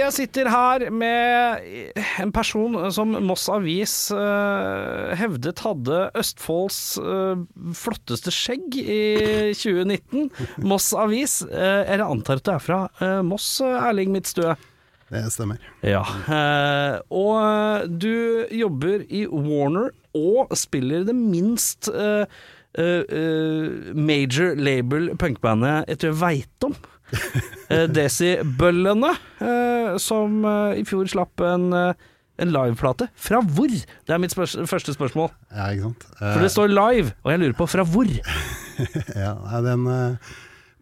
Jeg sitter her med en person som Moss Avis eh, hevdet hadde Østfolds eh, flotteste skjegg i 2019. Moss Avis. eh, Jeg antar at du er fra eh, Moss, Erling Midtstø? Det stemmer. Ja. eh, og du jobber i Warner og spiller det minst eh, eh, eh, major label punkbandet jeg tror jeg veit om. Uh, Desibøllene, eh, som eh, i fjor slapp en, eh, en liveplate. Fra hvor? Det er mitt spørs første spørsmål. Ja, ikke sant. For det står live, og jeg lurer på fra hvor? ja, den eh,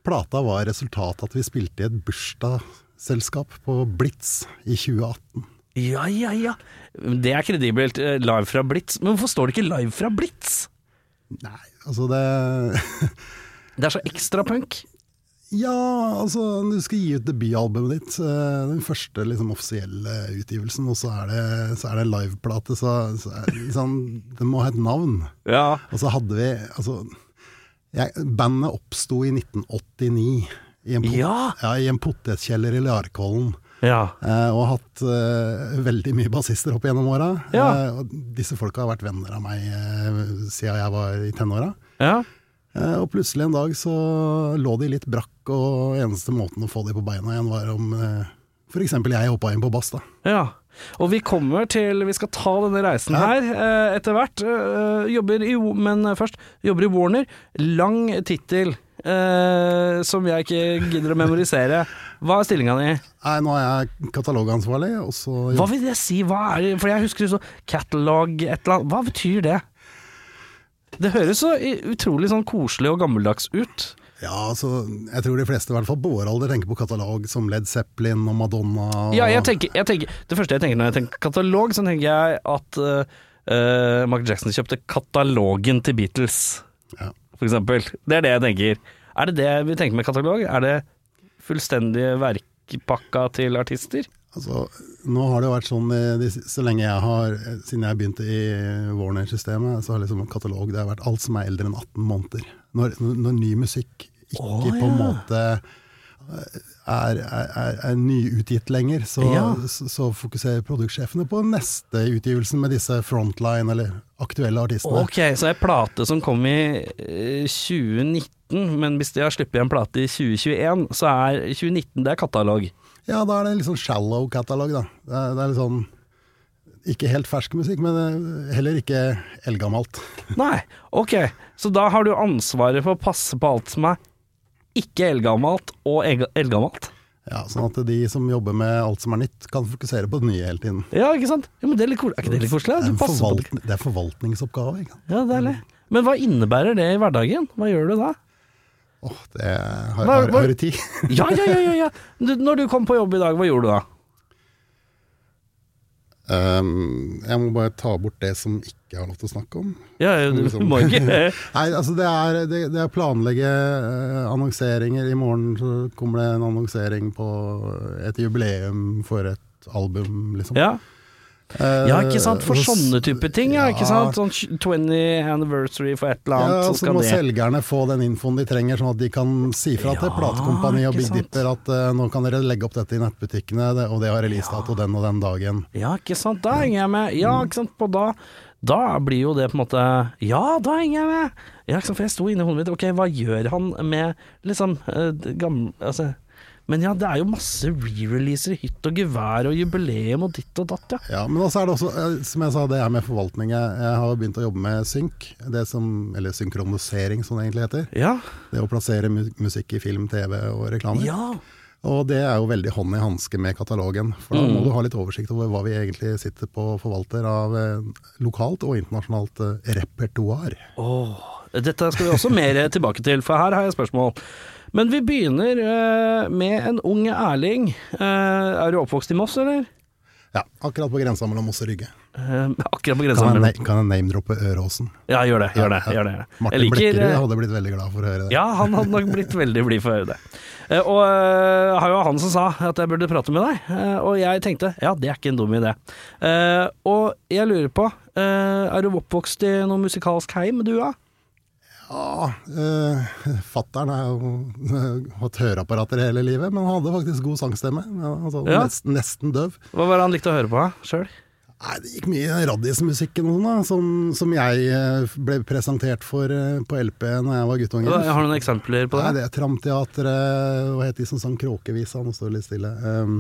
plata var resultatet at vi spilte i et bursdagsselskap på Blitz i 2018. Ja, ja, ja. Det er kredibelt. eh, Live fra Blitz. Men hvorfor står det ikke live fra Blitz? Nei, altså det Det er så ekstra punk. Ja, altså du skal gi ut debutalbumet ditt. eh, Den første liksom, offisielle utgivelsen, og så er det, så er det liveplate. Så, så er, det liksom, den må ha et navn. Ja. Og så hadde vi altså, jeg, Bandet oppsto i 1989 i en, pot Ja. ja, i en potetkjeller i Larkollen. ja. Eh, og har hatt eh, veldig mye bassister opp gjennom åra. Ja. Eh, disse folka har vært venner av meg siden jeg var i tenåra. ja. Eh, og plutselig en dag så lå de litt brakk, og eneste måten å få de på beina igjen var om eh, f.eks. jeg hoppa inn på bass. da. Ja. Og vi kommer til Vi skal ta denne reisen her eh, etter hvert. Eh, jobber i Men først, jobber i Warner. Lang tittel eh, som jeg ikke gidder å memorisere. Hva er stillinga di? Nei, nå er jeg katalogansvarlig, og så Hva vil det si? Hva er det? For jeg husker så catalog et eller annet. Hva betyr det? Det høres så utrolig sånn koselig og gammeldags ut. Ja, altså, jeg tror de fleste, i hvert fall på vår alder, tenker på katalog som Led Zeppelin og Madonna. Og, Ja, jeg tenker, jeg tenker Det første jeg tenker når jeg tenker katalog, så tenker jeg at uh, Mark Jackson kjøpte katalogen til Beatles, Ja. for eksempel. Det er det jeg tenker. Er det det vi tenker med katalog? Er det fullstendige verkpakka til artister? Altså, nå har det jo vært sånn eh, de, så lenge jeg har eh, Siden jeg begynte i Warner-systemet, så har liksom katalog det har vært alt som er eldre enn 18 måneder. Når, når, ny musikk ikke Å, på en måte eh, er, er, er, nyutgitt lenger, så, Ja. så, så fokuserer produktsjefene på neste utgivelsen med disse frontline eller aktuelle artistene. Ok, så ei plate som kom i eh, 2019, men hvis de har sluppet en plate i 2021, så er 2019 det er katalog. Ja, da er det litt sånn shallow katalog, da. Det er, det er litt sånn ikke helt fersk musikk, men eh, heller ikke eldgammelt. Nei, ok. Så da har du ansvaret for å passe på alt som er ikke eldgammelt og eldgammelt? Ja, Sånn at de som jobber med alt som er nytt, kan fokusere på det nye hele tiden. Ja, ikke sant? Ja, men det er, litt, er ikke det litt koselig? Det er en det. det er forvaltningsoppgave. Ikke? sant? Ja, deilig. Men hva innebærer det i hverdagen? Hva gjør du da? Åh, det har, jeg har, du tid? Ja, ja, ja, ja, ja. Du, når du kom på jobb i dag, hva gjorde du da? Um, jeg må bare ta bort det som ikke har lov til å snakke om. Ja, du, liksom. må ikke Nei, altså det er, det, det er planlegge eh, annonseringer. I morgen så kommer det en annonsering på et jubileum for et album, liksom. Ja. Ja, ikke sant? For Eh, sånne type ting, ja. Ikke sant? Sånn 20 anniversary for et eller annet, Ja, så så må det selgerne få den infoen de trenger, sånn at de kan si fra til Ja, platekompani og Big sant. Dipper at uh, nå kan dere legge opp dette i nettbutikkene, og det har releasedato den og den dagen. Ja, ikke sant, da henger jeg med. Ja, ikke sant, på da Da blir jo det på en måte Ja, da henger jeg med! Ja, for jeg sto inni hodet mitt, ok, hva gjør han med liksom eh, gamle Altså Men ja, det er jo masse re-releaser hytt og gevær og jubileum og ditt og datt, ja. Ja, Men også er det også, eh, som jeg sa, det er med forvaltning. Jeg, har har begynt å jobbe med synk, det som, eller synkronisering som det egentlig heter. Ja. Det å plassere musikk i film, TV og reklame. ja. Og det er jo veldig hånd i hanske med katalogen. For da Mm. må du ha litt oversikt over hva vi egentlig sitter på og forvalter av eh, lokalt og internasjonalt eh, repertoar. Åh, dette skal vi også mer tilbake til, for her har jeg spørsmål. Men vi begynner uh, med en ung Erling. Uh, er du oppvokst i Moss, eller? Ja, akkurat på grensa mellom Moss og Rygge. Uh, akkurat på grensa Kan jeg, mellom kan jeg name-droppe Øråsen? Ja, gjør det. Gjør det, Ja, ja. gjør det. Martin liker, Blekkerud hadde blitt veldig glad for å høre det. Ja, han hadde nok blitt veldig blid for å høre det. Og uh, har jo han som sa at jeg burde prate med deg, og jeg tenkte ja, det er ikke en dum idé. Og jeg lurer på, er du oppvokst i noe musikalsk heim, du da? Ja, uh, Fattern har jo eh, hatt høreapparater hele livet, men han hadde faktisk god sangstemme. Altså, Ja. nesten, nesten døv. Hva var det han likte å høre på sjøl? Nei, Det gikk mye raddismusikken og sånn, som, som jeg eh, ble presentert for eh, på LP når jeg var guttunge. Har du noen eksempler på Nei, det? det er Tramteatret, hva het de som sang Kråkevisa? Nå står det litt stille. Um,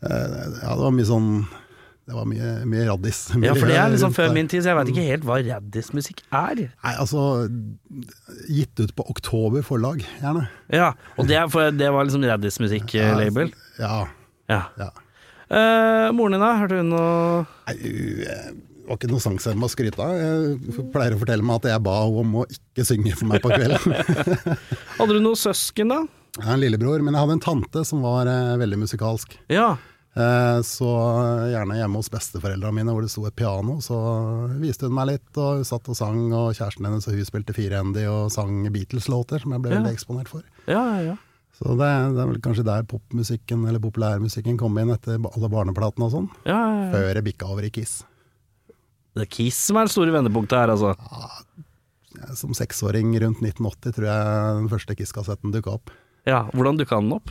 uh, ja, det var mye sånn Det var mye, mye raddis. Ja, for det er liksom før min tid, så jeg veit ikke helt hva raddismusikk er. Nei, altså Gitt ut på Oktober forlag, gjerne. Ja, og det, er for, det var liksom raddismusikk-label? Ja. Ja. ja. Uh, moren din, da? Hørte hun noe Nei, var ikke noe sangstemme å skryte av. Jeg pleier å fortelle meg at jeg ba henne om å ikke synge for meg på kvelden. Hadde du noen søsken, da? Jeg har en lillebror, men jeg hadde en tante som var uh, veldig musikalsk. Ja. Eh, så gjerne hjemme hos besteforeldrene mine hvor det sto et piano, så viste hun meg litt, og hun satt og sang, og kjæresten hennes og hun spilte firehendig og sang Beatles-låter, som jeg ble Ja. veldig eksponert for. Ja, ja, ja. Så det, det er vel kanskje der popmusikken, eller populærmusikken, kom inn etter alle barneplatene og sånn, ja, ja, ja. før det bikka over i Kiss. Det er Kiss som er det store vendepunktet her, altså. Ja, Som seksåring rundt 1980 tror jeg den første Kiss-kassetten dukka opp. Ja, Hvordan dukka den opp?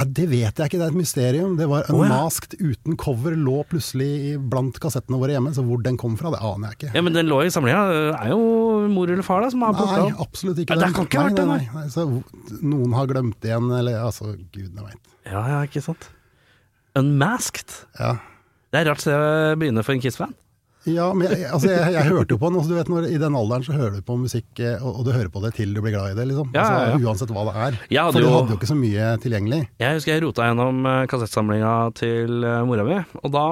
Nei, det vet jeg ikke, det er et mysterium. Det var Å, ja. Unmasked uten cover, lå plutselig blant kassettene våre hjemme, så hvor den kom fra, det aner jeg ikke. Ja, Men den lå i samlinga. Er jo mor eller far da som har plukka Nei, absolutt ikke. Ja, det den. kan ikke nei, nei, nei. Så noen har glemt igjen, eller altså, gudene veit. Ja, ja, ikke sant. Unmasked. Ja. Det er rart sted å begynne for en Kiss-fan. Ja, men jeg, altså, jeg, jeg hørte jo på den. Altså, du vet, når, I den alderen så hører du på musikk, eh, og, og du hører på det til du blir glad i det. liksom. Ja, altså, ja, ja. Uansett hva det er. For du hadde jo ikke så mye tilgjengelig. Jeg husker jeg rota gjennom eh, kassettsamlinga til eh, mora mi, og da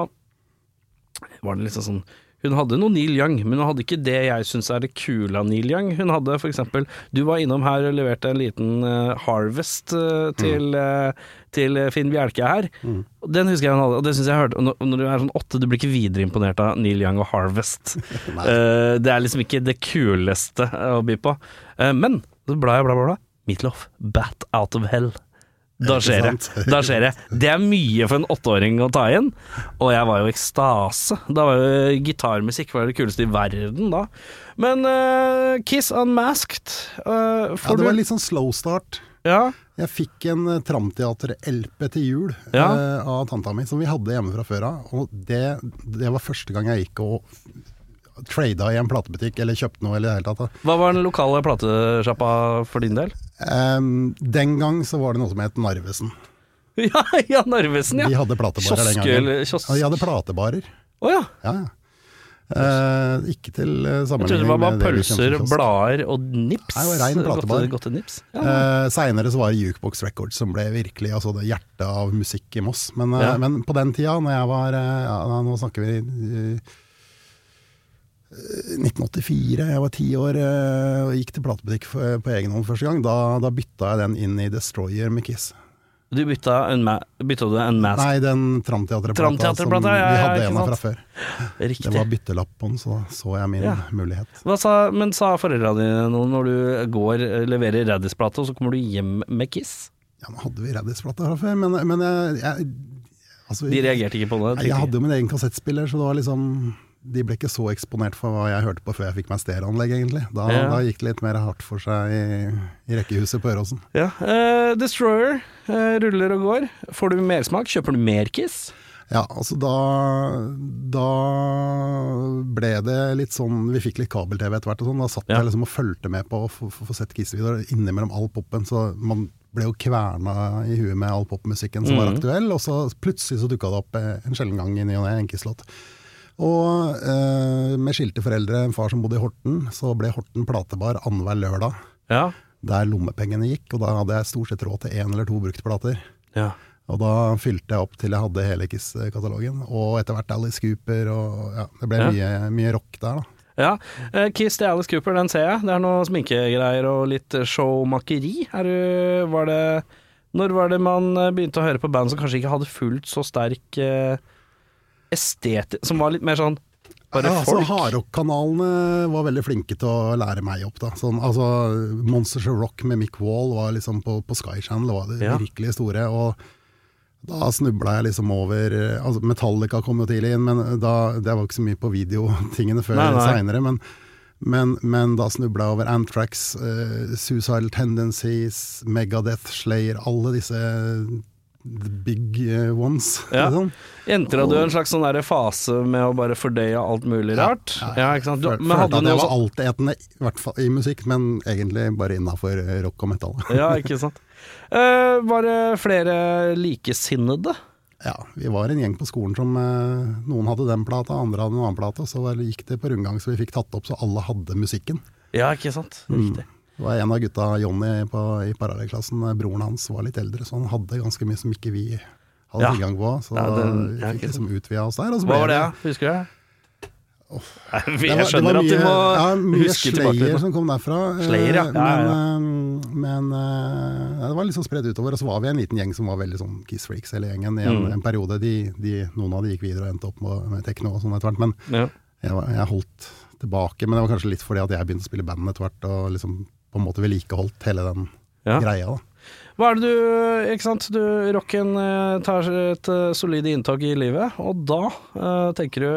var det liksom sånn Hun hadde noe Neil Young, men hun hadde ikke det jeg syns er det kule av Neil Young. Hun hadde eksempel Du var innom her og leverte en liten uh, Harvest uh, til, uh, til Finn Bjelke her. Mm. Den husker jeg hun hadde, og det syns jeg hørte og når, når du er sånn åtte, du blir ikke videre imponert av Neil Young og Harvest. Det er liksom ikke det kuleste å by på. Men så bla, jeg, bla, bla, bla. Meatloaf, Bat Out of Hell. Da skjer det. Da skjer det. Det er mye for en åtteåring å ta inn, og jeg var jo i ekstase. Da var jo gitarmusikk var det kuleste i verden da. Men uh, Kiss Unmasked uh, Ja, det var en litt sånn slow start. Ja, Jeg fikk en eh, Tramteater-LP til jul Ja. uh, av tanta mi, som vi hadde hjemme fra før av. Og det, det var første gang jeg gikk og trada i en platebutikk, eller kjøpte noe, eller i det hele tatt. Hva var den lokale platesjappa for din del? Em, den gang så var det noe som het Narvesen. Ja, ja Narvesen, De ja. hadde platebarer den gangen. eller kiosk? Ja, de hadde platebarer. Oh, ja. Ja, ja. Eh, ikke til sammenligning. Jeg trodde det var bare pølser, blader og nips. Nei, det var rein platebar. Godt, godt. Ja. Uh, Seinere så var det Jukebox Records som ble virkelig altså det hjertet av musikk i Moss. Men, uh, men på den tida, når jeg var eh, ja, Nå snakker vi eh, 1984, jeg var ti år eh, og gikk til platebutikk på egen hånd første gang. Da, da bytta jeg den inn i Destroyer med Kiss. Du bytta, en bytta du Unmasked? Nei, den Tramteaterplata som ja, vi ja, vi hadde en av fra før. Riktig. Det var byttelapp på den, så da så jeg min Ja. mulighet. Sa, men sa foreldra dine noe når du går, leverer Raddis-plate, og så kommer du hjem med Kiss? Ja, nå hadde vi Raddis-plata fra før, men, men jeg, jeg altså, De reagerte ikke på det? Jeg, Jeg hadde jo min egen kassettspiller, så det var liksom De ble ikke så eksponert for hva jeg hørte på før jeg fikk meg stereoanlegg, egentlig. Da, Ja. da gikk det litt mer hardt for seg i, i rekkehuset på Øråsen. Ja. Uh, Destroyer uh, ruller og går. Får du mersmak? Kjøper du mer Kiss? Ja, altså da Da ble det litt sånn Vi fikk litt kabel-TV etter hvert og sånn. Da satt Ja. jeg liksom og fulgte med på å få- sett Kiss-videoer innimellom all popen, så man ble jo kverna i huet med all popmusikken som var Mhm. aktuell, og så plutselig så dukka det opp eh, en sjelden gang i ny og ne en Kiss-låt. Og eh, med skilte foreldre, en far som bodde i Horten, så ble Horten platebar annenhver lørdag. Ja. Der lommepengene gikk, og da hadde jeg stort sett råd til én eller to bruktplater. ja. Og da fylte jeg opp til jeg hadde hele Kiss-katalogen, og etter hvert Alice Cooper, og ja, det ble Ja. mye, mye rock der, da. ja. Eh, Kiss til Alice Cooper, den ser jeg. Det er noe sminkegreier og litt showmakeri. Er du, var det Når var det man eh, begynte å høre på band som kanskje ikke hadde fullt så sterk eh, estetisk Som var litt mer sånn bare ja, altså, folk? Hardrock-kanalene var veldig flinke til å lære meg opp. da sånn, altså, Monsters of Rock med Mick Wall var liksom på, på Sky Channel, var det Ja. virkelig store. Og da snubla jeg liksom over altså Metallica kom jo tidlig inn, men da, det var ikke så mye på videotingene før seinere. Men, men, men da snubla jeg over Antrax, uh, Suicidal Tendencies, Megadeth, Slayer, alle disse the big eh, ones. Ja. Sånn. Entra du en slags sånn fase med å bare fordøye alt mulig rart. Ja, ikke sant? Du, men hadde Følte at jeg var altetende, i hvert fall i musikk, men egentlig bare innafor rock og metal. Ja, ikke sant. Uh, var det flere likesinnede? Ja, vi var en gjeng på skolen som uh, Noen hadde den plata, andre hadde en annen plate. Så gikk det på rundgang, så vi fikk tatt opp så alle hadde musikken. Ja, ikke sant. Mm. Det var en av gutta, Jonny på, i parallellklassen, eh, broren hans var litt eldre, så han hadde ganske mye som ikke vi hadde Ja. tilgang på. Så Ja, den- vi fikk liksom utvida oss der. Hva var det, det- husker du? Det jeg var- det skjønner mye, at du må ja, mye huske tilbake Slayer sleier som kom derfra. eh, Slayer, ja. Ja, ja, ja. Men, eh, men ja, det var liksom spredt utover. Og så var vi en liten gjeng som var veldig sånn Kiss Freaks hele gjengen i en, Mm. en periode. De, de, noen av de gikk videre og endte opp med, med tekno og sånn etter hvert. Men Ja. jeg, jeg holdt tilbake. Men det var kanskje litt fordi at jeg begynte å spille band etter hvert, og liksom på en måte vedlikeholdt hele den Ja. greia. da. Hva er det du Ikke sant, du, rocken eh, tar et eh, solid inntog i livet, og da uh, tenker du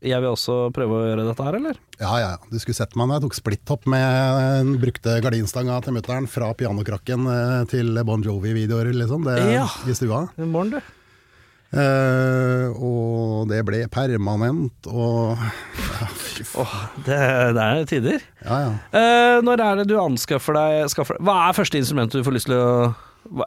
jeg vil også prøve å gjøre dette her, eller? Ja, ja. Du skulle sett meg når jeg tok splitthopp med den brukte gardinstanga til mutter'n fra pianokrakken til Bon Jovi-videoer, liksom. Det, Ja. I stua. Morgen, du. Eh, og det ble permanent, og ja, Fy faen. Åh, det, det er tider. Ja, ja. Uh, når er det du anskaffer deg skaffer, Hva er første instrument du får lyst til å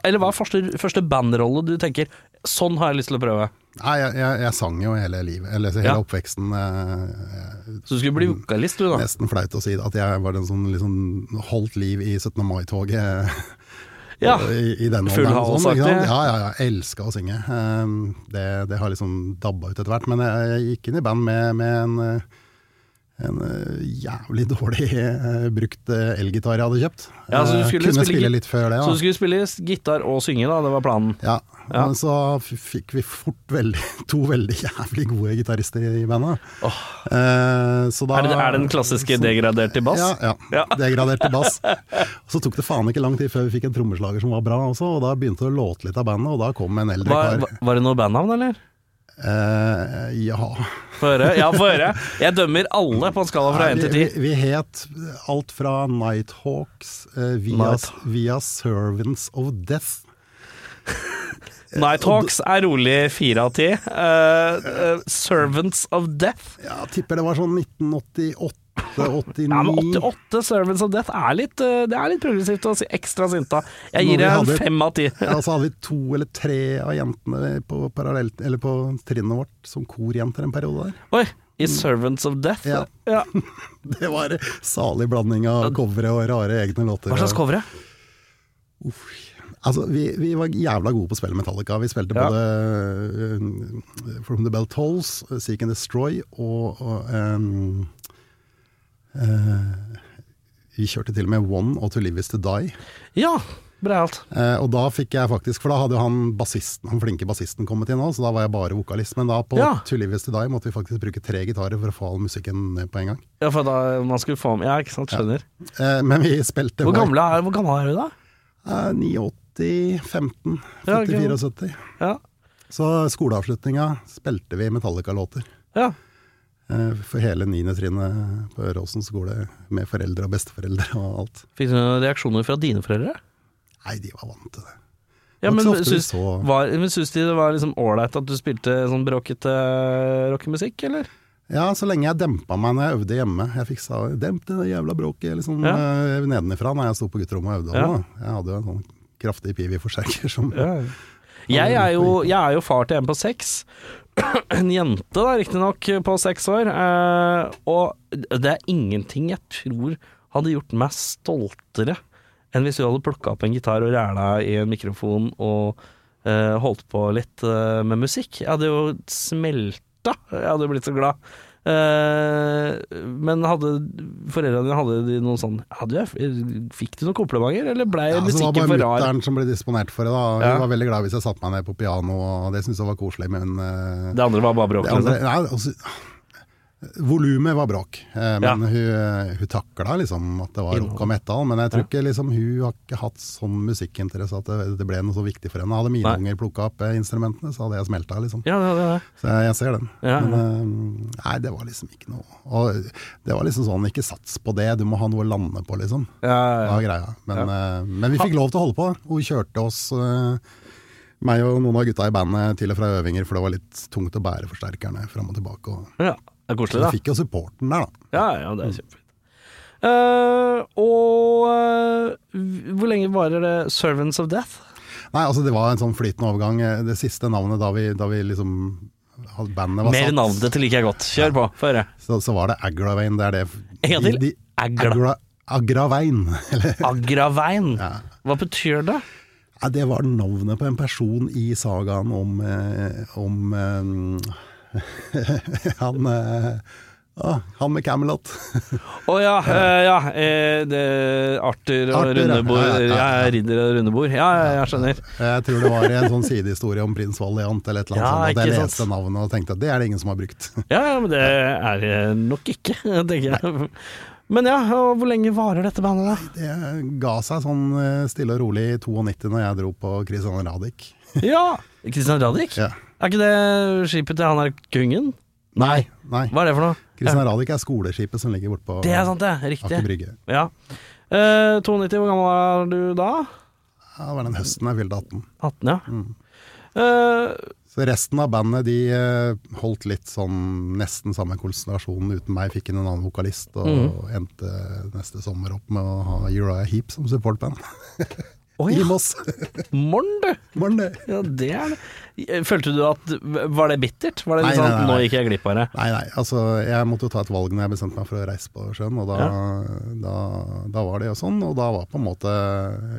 Eller hva er første, første bandrolle du tenker Sånn har jeg lyst til å prøve? Nei, jeg, jeg, jeg sang jo hele livet, eller hele oppveksten. eh, Så du skulle bli vokalist, du, da? nesten flaut å si at jeg var den som liksom holdt liv i 17. mai-toget. Ja. I, i den Full og sånn? Ja, ja, ja. Elska å synge. Um, det, det har liksom dabba ut etter hvert. Men jeg, jeg gikk inn i band med, med en, eh, en eh, jævlig dårlig eh, brukt eh, elgitar jeg hadde kjøpt. Ja, så du skulle Kunne spille spille, litt før det. Så du skulle spille gitar og synge, da? Det var planen? Ja. Ja. Men så fikk vi fort veldig, to veldig jævlig gode gitarister i bandet. Eh, så da, Er det, er det den klassiske så- degradert til bass? Ja, ja. Ja. degradert til bass. Så tok det faen ikke lang tid før vi fikk en trommeslager som var bra også, og da begynte det å låte litt av bandet, og da kom en eldre kar. var- var det noe bandnavn, eller? Eh, ja. Få høre. Ja, få høre. Jeg dømmer alle på en skala fra én 1 til ti. 10. vi, vi het alt fra Nighthawks uh, via, Night- via Servants of Death. Nighthawks er rolig fire av ti. Eh, Servants of Death. Ja, tipper det var sånn 1988-89. Ja, men 88 Servants of Death er litt, eh, det er litt progressivt og ekstra sinta. Jeg gir det en fem av ti. Ja, så hadde vi to eller tre av jentene på, på trinnet vårt som korjenter en periode der. Oi, i Servants of Death? Ja. Ja. Det var salig blanding av covere og rare egne låter. Hva slags covere? Uff. Altså, vi, vi var jævla gode på å spille Metallica. Vi spilte Ja. både uh, From the Bell Tolls, Seek and Destroy og, og um, Vi kjørte til og med One og To Live Is To Die. Ja, breialt. Eh, og da fikk jeg faktisk For da hadde jo han bassisten, han flinke bassisten kommet inn òg, så da var jeg bare vokalist. Men da på Ja. To Live Is To Die måtte vi faktisk bruke tre gitarer for å få all musikken ned på en gang. Ja, for da man skulle få med Ja, ikke sant, skjønner. Eh, men vi spilte Hvor gammel er, hvor gammel er du da? Eh, 89, 15, Ja, 40, ok. 74. Ja. Så skoleavslutninga spilte vi Metallica-låter. ja. Eh, For hele niende trinnet på Øråsen går det med foreldre og besteforeldre og alt. Fikk du noen reaksjoner fra dine foreldre? Nei, de var vant til det. Ja, men så syns, så- var, men syns de det var liksom ålreit at du spilte sånn bråkete rockemusikk, eller? Ja, så lenge jeg dempa meg når jeg øvde hjemme. Jeg fikk sa 'demp det jævla bråket' liksom Ja. eh, nedenifra når jeg sto på gutterommet og øvde. Ja. også. Jeg hadde jo en sånn kraftig pivi-forsterker som Jeg er, jo, jeg er jo far til en på seks. En jente, da, riktignok, på seks år. Eh, og det er ingenting jeg tror hadde gjort meg stoltere enn hvis du hadde plukka opp en gitar og ræla i en mikrofon og eh, holdt på litt eh, med musikk. Jeg hadde jo smelta. Jeg hadde jo blitt så glad. Eh, men hadde foreldrene dine hadde de noen sånn hadde jeg, Fikk du noen komplimenter, eller ble Ja, rar? det var bare for mutter'n som ble disponert for det. da Hun Ja. var veldig glad hvis jeg satte meg ned på piano, og det syntes jeg var koselig. Men eh, Det andre var bare bråk? Liksom. nei, altså, Volumet var bråk, eh, men Ja. hun, eh, hun takla liksom at det var rock og metal. Men jeg tror ikke liksom, hun har ikke hatt sånn musikkinteresse at det, det ble noe så viktig for henne. Hadde mine Nei. unger plukka opp eh, instrumentene, så hadde jeg smelta. Liksom. Ja, det, det, det. Så jeg, jeg ser den. Ja. Men nei, det var liksom ikke noe Og det var liksom sånn, ikke sats på det, du må ha noe å lande på, liksom. Ja, ja, greia. Men, men vi fikk lov til å holde på. Hun kjørte oss, meg og noen av gutta i bandet, til og fra øvinger, for det var litt tungt å bære forsterkerne fram og tilbake. Og, ja. Det er koselig, da. da. fikk jo supporten der, da. Ja, ja, det er kjempefint. Uh, og uh, hvor lenge varer det Servants of Death? Nei, altså det var en sånn flytende overgang. Eh, Det siste navnet da vi, da vi liksom Bandet var Mer satt, navn, dette liker jeg godt. Kjør på, få høre. så, så var det Agravain. Det er det En gang til. de- de- Agra. Agra, Agravain. Ja. Hva betyr det? Ja, det var navnet på en person i sagaen om, eh, om eh, han, eh, ah, han med Camelot. Å ja, eh, ja eh, det, Arthur og Arthur, rundebord. Ja, Ja, ja, ridder og rundebord. Ja, jeg skjønner. Jeg tror det var en sånn sidehistorie om prins Valiant eller et eller annet Ja, sånt. At jeg sant. leste navnet og tenkte at det er det ingen som har brukt. Ja, ja, men det er det nok ikke, tenker jeg. Men ja, og hvor lenge varer dette bandet, da? Det ga seg sånn eh, stille og rolig i 92 når jeg dro på Christian Radich. Ja, Christian Radich? Ja. Er ikke det skipet til han er kongen? Nei, nei. Hva er det for noe? Christian Radich er skoleskipet som ligger bortpå Det er sant, det. Aker Riktig. Brygge. Ja. Eh, 92, hvor gammel er du da? Ja, det var den høsten jeg fylte 18. 18, ja. Mm. Eh, Så resten av bandet de eh, holdt litt sånn nesten samme konsentrasjonen uten meg. Fikk inn en annen vokalist og mm. endte neste sommer opp med å ha Uriah Heap som supportband. Å I Moss. morgen, du. Ja, det er det. Følte du at Var det bittert? Var det litt nei, sånn nei, Nå gikk jeg glipp av det? Nei, nei, altså jeg måtte jo ta et valg når jeg bestemte meg for å reise på sjøen, og da, da, da var det jo sånn. Og da var på en måte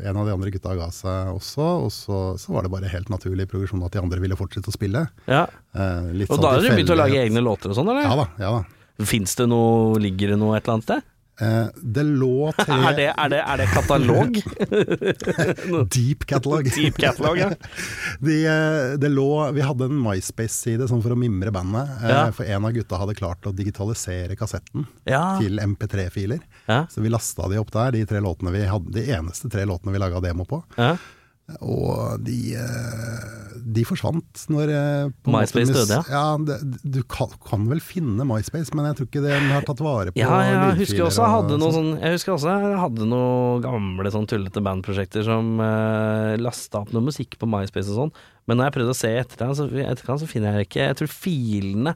en av de andre gutta ga seg også, og så, så var det bare helt naturlig progresjon at de andre ville fortsette å spille. Ja. Eh, Og sånn da har du begynt å lage egne låter og sånn, eller? Ja da, ja da. Fins det noe Ligger det noe et eller annet sted? Eh, det lå tre Er det, er det, er det katalog? Deep catalog. Deep catalog, ja. De, eh, det lå, vi hadde en MySpace-side sånn for å mimre bandet, eh, Ja. for en av gutta hadde klart å digitalisere kassetten Ja. til MP3-filer. ja. Så vi lasta de opp der, de tre låtene vi hadde, de eneste tre låtene vi laga demo på. Ja. Og de, eh, de forsvant når eh, på MySpace måte døde, ja. det, du kan, kan vel finne MySpace, men jeg tror ikke den har tatt vare på Ja, jeg husker også jeg hadde noe sånn. sånn Jeg husker også jeg hadde noen gamle sånn tullete bandprosjekter som eh, lasta opp noe musikk på MySpace og sånn, men når jeg prøvde å se etter den, så, etterkant, så finner jeg ikke Jeg tror filene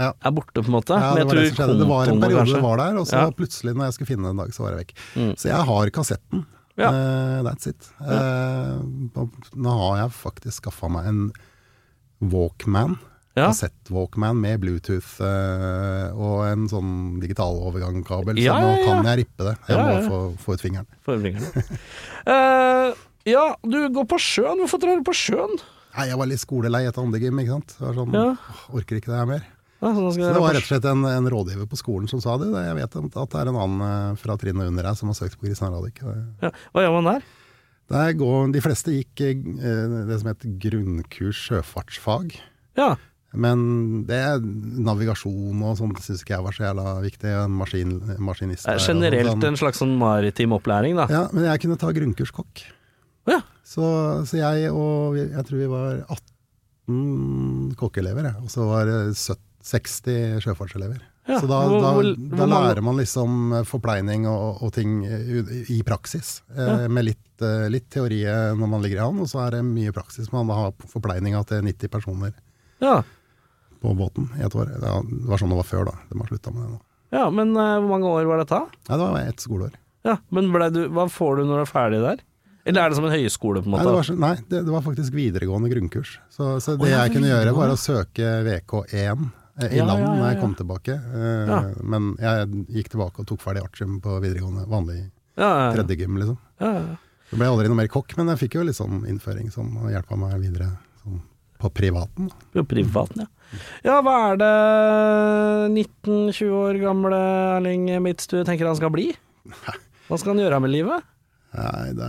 Ja. er borte, på en måte. Ja, det var det. Det var en periode kanskje det var der, og så Ja. plutselig når jeg skulle finne det en dag, så var jeg vekk. Mm. Så jeg har kassetten. Ja. Uh, that's it. Og nå har jeg faktisk skaffa meg en Walkman. Ja. Kassett-Walkman med Bluetooth uh, og en sånn digitalovergangskabel, Ja, så nå kan jeg rippe det. Jeg må få, få ut fingeren. Forvringerne. Eh, ja, du går på sjøen. Hvorfor drar du på sjøen? Nei, jeg var litt skolelei etter andre gym, ikke sant. Det var sånn. Orker ikke det her mer. Ja, så Så det var rett og slett en, en rådgiver på skolen som sa det. Jeg vet at det er en annen eh, fra trinnet under deg som har søkt på Kristian Radich. Ja. Hva gjør man der? Der går, de fleste gikk eh, det som heter grunnkurs sjøfartsfag. Ja. Men det navigasjon og sånt syns ikke jeg var så jævla viktig. En maskin, maskinist der Generelt sånn. en slags sånn maritim opplæring, da. Ja, men jeg kunne ta grunnkurs kokk. Ja. Så, så jeg og jeg tror vi var 18 kokkeelever, og så var det 70 60 sjøfartselever. Ja, Så da, hvor- da, hvor- da hvor lærer man liksom eh, forpleining og, og ting i, i praksis. Ja. Med litt, eh, litt teori eh, når man ligger i havn, og så er det mye praksis. Man har forpleininga til 90 personer Ja. på båten i et år. Det var- sånn det var før, da. De har slutta med det nå. ja, men uh, hvor mange år var dette? Nei, det var ett skoleår. Ja, men du, hva får du når du er ferdig der? Eller er det som en høyskole, på en Nei, måte? det var, nei det, det var faktisk videregående grunnkurs. Så, så det oh, jeg kunne gjøre, var å søke VK1 eh, i Ja, jeg kom tilbake. Eh. Men jeg gikk tilbake og tok ferdig artium på videregående, vanlig ja, ja, ja. tredje liksom. Ja, ja. Det ble aldri noe mer kokk, men jeg fikk jo litt sånn innføring som hjelpa meg videre. Sånn. på privaten. På privaten, ja. Ja, hva er det 19-20 år gamle Erling Midtstue tenker han skal bli? Hva skal han gjøre med livet? Nei, da,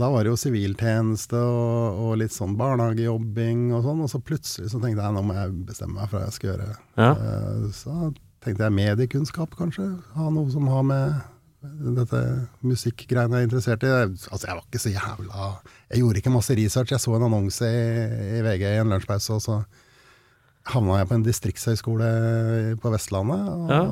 da var det jo siviltjeneste og, og litt sånn barnehagejobbing og sånn, og så plutselig så tenkte jeg nå må jeg bestemme meg for hva jeg skal gjøre. Ja. Eh, Så tenkte jeg mediekunnskap, kanskje. Ha noe som har med dette musikkgreiene jeg er interessert i. Altså, jeg var ikke så jævla Jeg gjorde ikke masse research. Jeg så en annonse i, i VG i en lunsjpause, og så havna jeg på en distriktshøyskole på Vestlandet. Og Ja.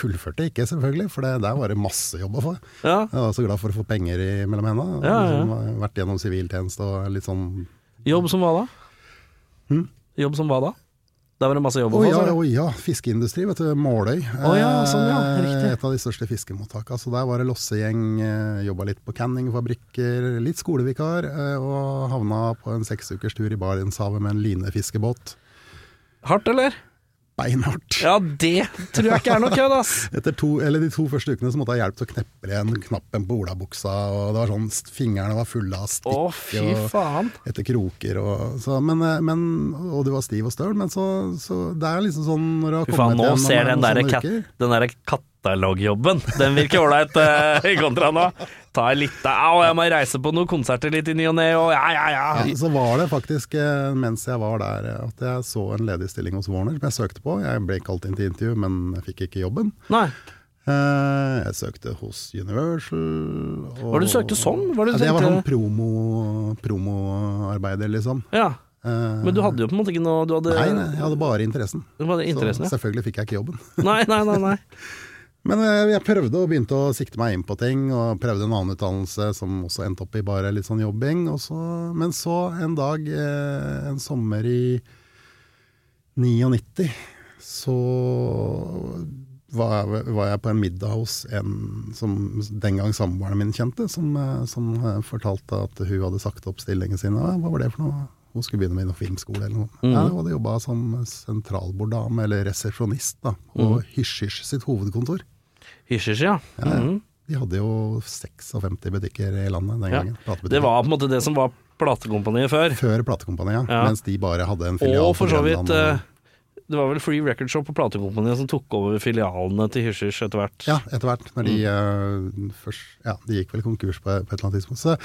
Fullførte ikke, selvfølgelig, for det, der var det masse jobb å få. Ja. Jeg var så glad for å få penger i mellom hendene. Ja, ja. Liksom, vært gjennom siviltjeneste og litt sånn Jobb som hva da? Hmm? Jobb som hva da? Der var det masse jobb Å å få. ja, oh, ja, fiskeindustri, vet du. Måløy. Oh, ja, sånn ja, Eh, riktig. Et av de største fiskemottakene. Så der var det lossegjeng, eh, jobba litt på canningfabrikker, litt skolevikar, eh, og havna på en seksukers tur i Barentshavet med en linefiskebåt. Hardt, eller? Beinhardt. Ja, det tror jeg ikke er noe kødd, ass. Etter to, eller De to første ukene så måtte jeg ha hjelp til å kneppe igjen knappen på olabuksa, og det var sånn, fingrene var fulle av stikk. oh, fy og- faen. etter kroker og så, men, eh, men, Og du var stiv og støl, men så, så Det er liksom sånn når du har kommet faen, nå igjen, ser den noen der, kat den der katalogjobben Den virker ålreit uh, i kontra nå. Ta litt Au, jeg må reise på noen konserter litt i ny og ne, og ja, ja, ja. Ja, så var det faktisk eh, mens jeg var der eh, at jeg så en ledig stilling hos Warner som jeg søkte på. Jeg ble kalt inn til intervju, men jeg fikk ikke jobben. Nei. Eh, Jeg søkte hos Universal. Og, Hva var det du søkte sånn? Var det du Ja, det var sånn promo, promoarbeider, liksom. Ja, Eh, men du hadde jo på en måte ikke noe Du hadde, Nei, nei, jeg hadde bare interessen. Du hadde interessen, så ja. selvfølgelig fikk jeg ikke jobben. Nei, nei, nei. nei. Men eh, jeg prøvde og begynte å sikte meg inn på ting, og prøvde en annen utdannelse som også endte opp i bare litt sånn jobbing. Så, men så en dag, eh, en sommer i 99, så var jeg, var jeg på en middag hos en som den gang samboeren min kjente, som, eh, som fortalte at hun hadde sagt opp stillingen sin. Hva var det for noe? Hun skulle begynne med noe filmskole eller noe. Mm. Ja, hun hadde jobba som sentralborddame, eller resepsjonist, da, på mm. Hysj-Hysj sitt hovedkontor. Hysj-hysj, ja. Ja. Mhm. De hadde jo 56 butikker i landet den gangen. Ja. Det var på en måte det som var platekompaniet før. Før platekompaniet, Ja. mens de bare hadde en filial Og for så vidt og- eh, Det var vel Free Record Shop og platekompaniet som tok over filialene til Hysj-Hysj etter hvert. Ja, etter hvert. Når de, Mm. eh, først, ja, de gikk vel konkurs på, på et eller annet tidspunkt. Så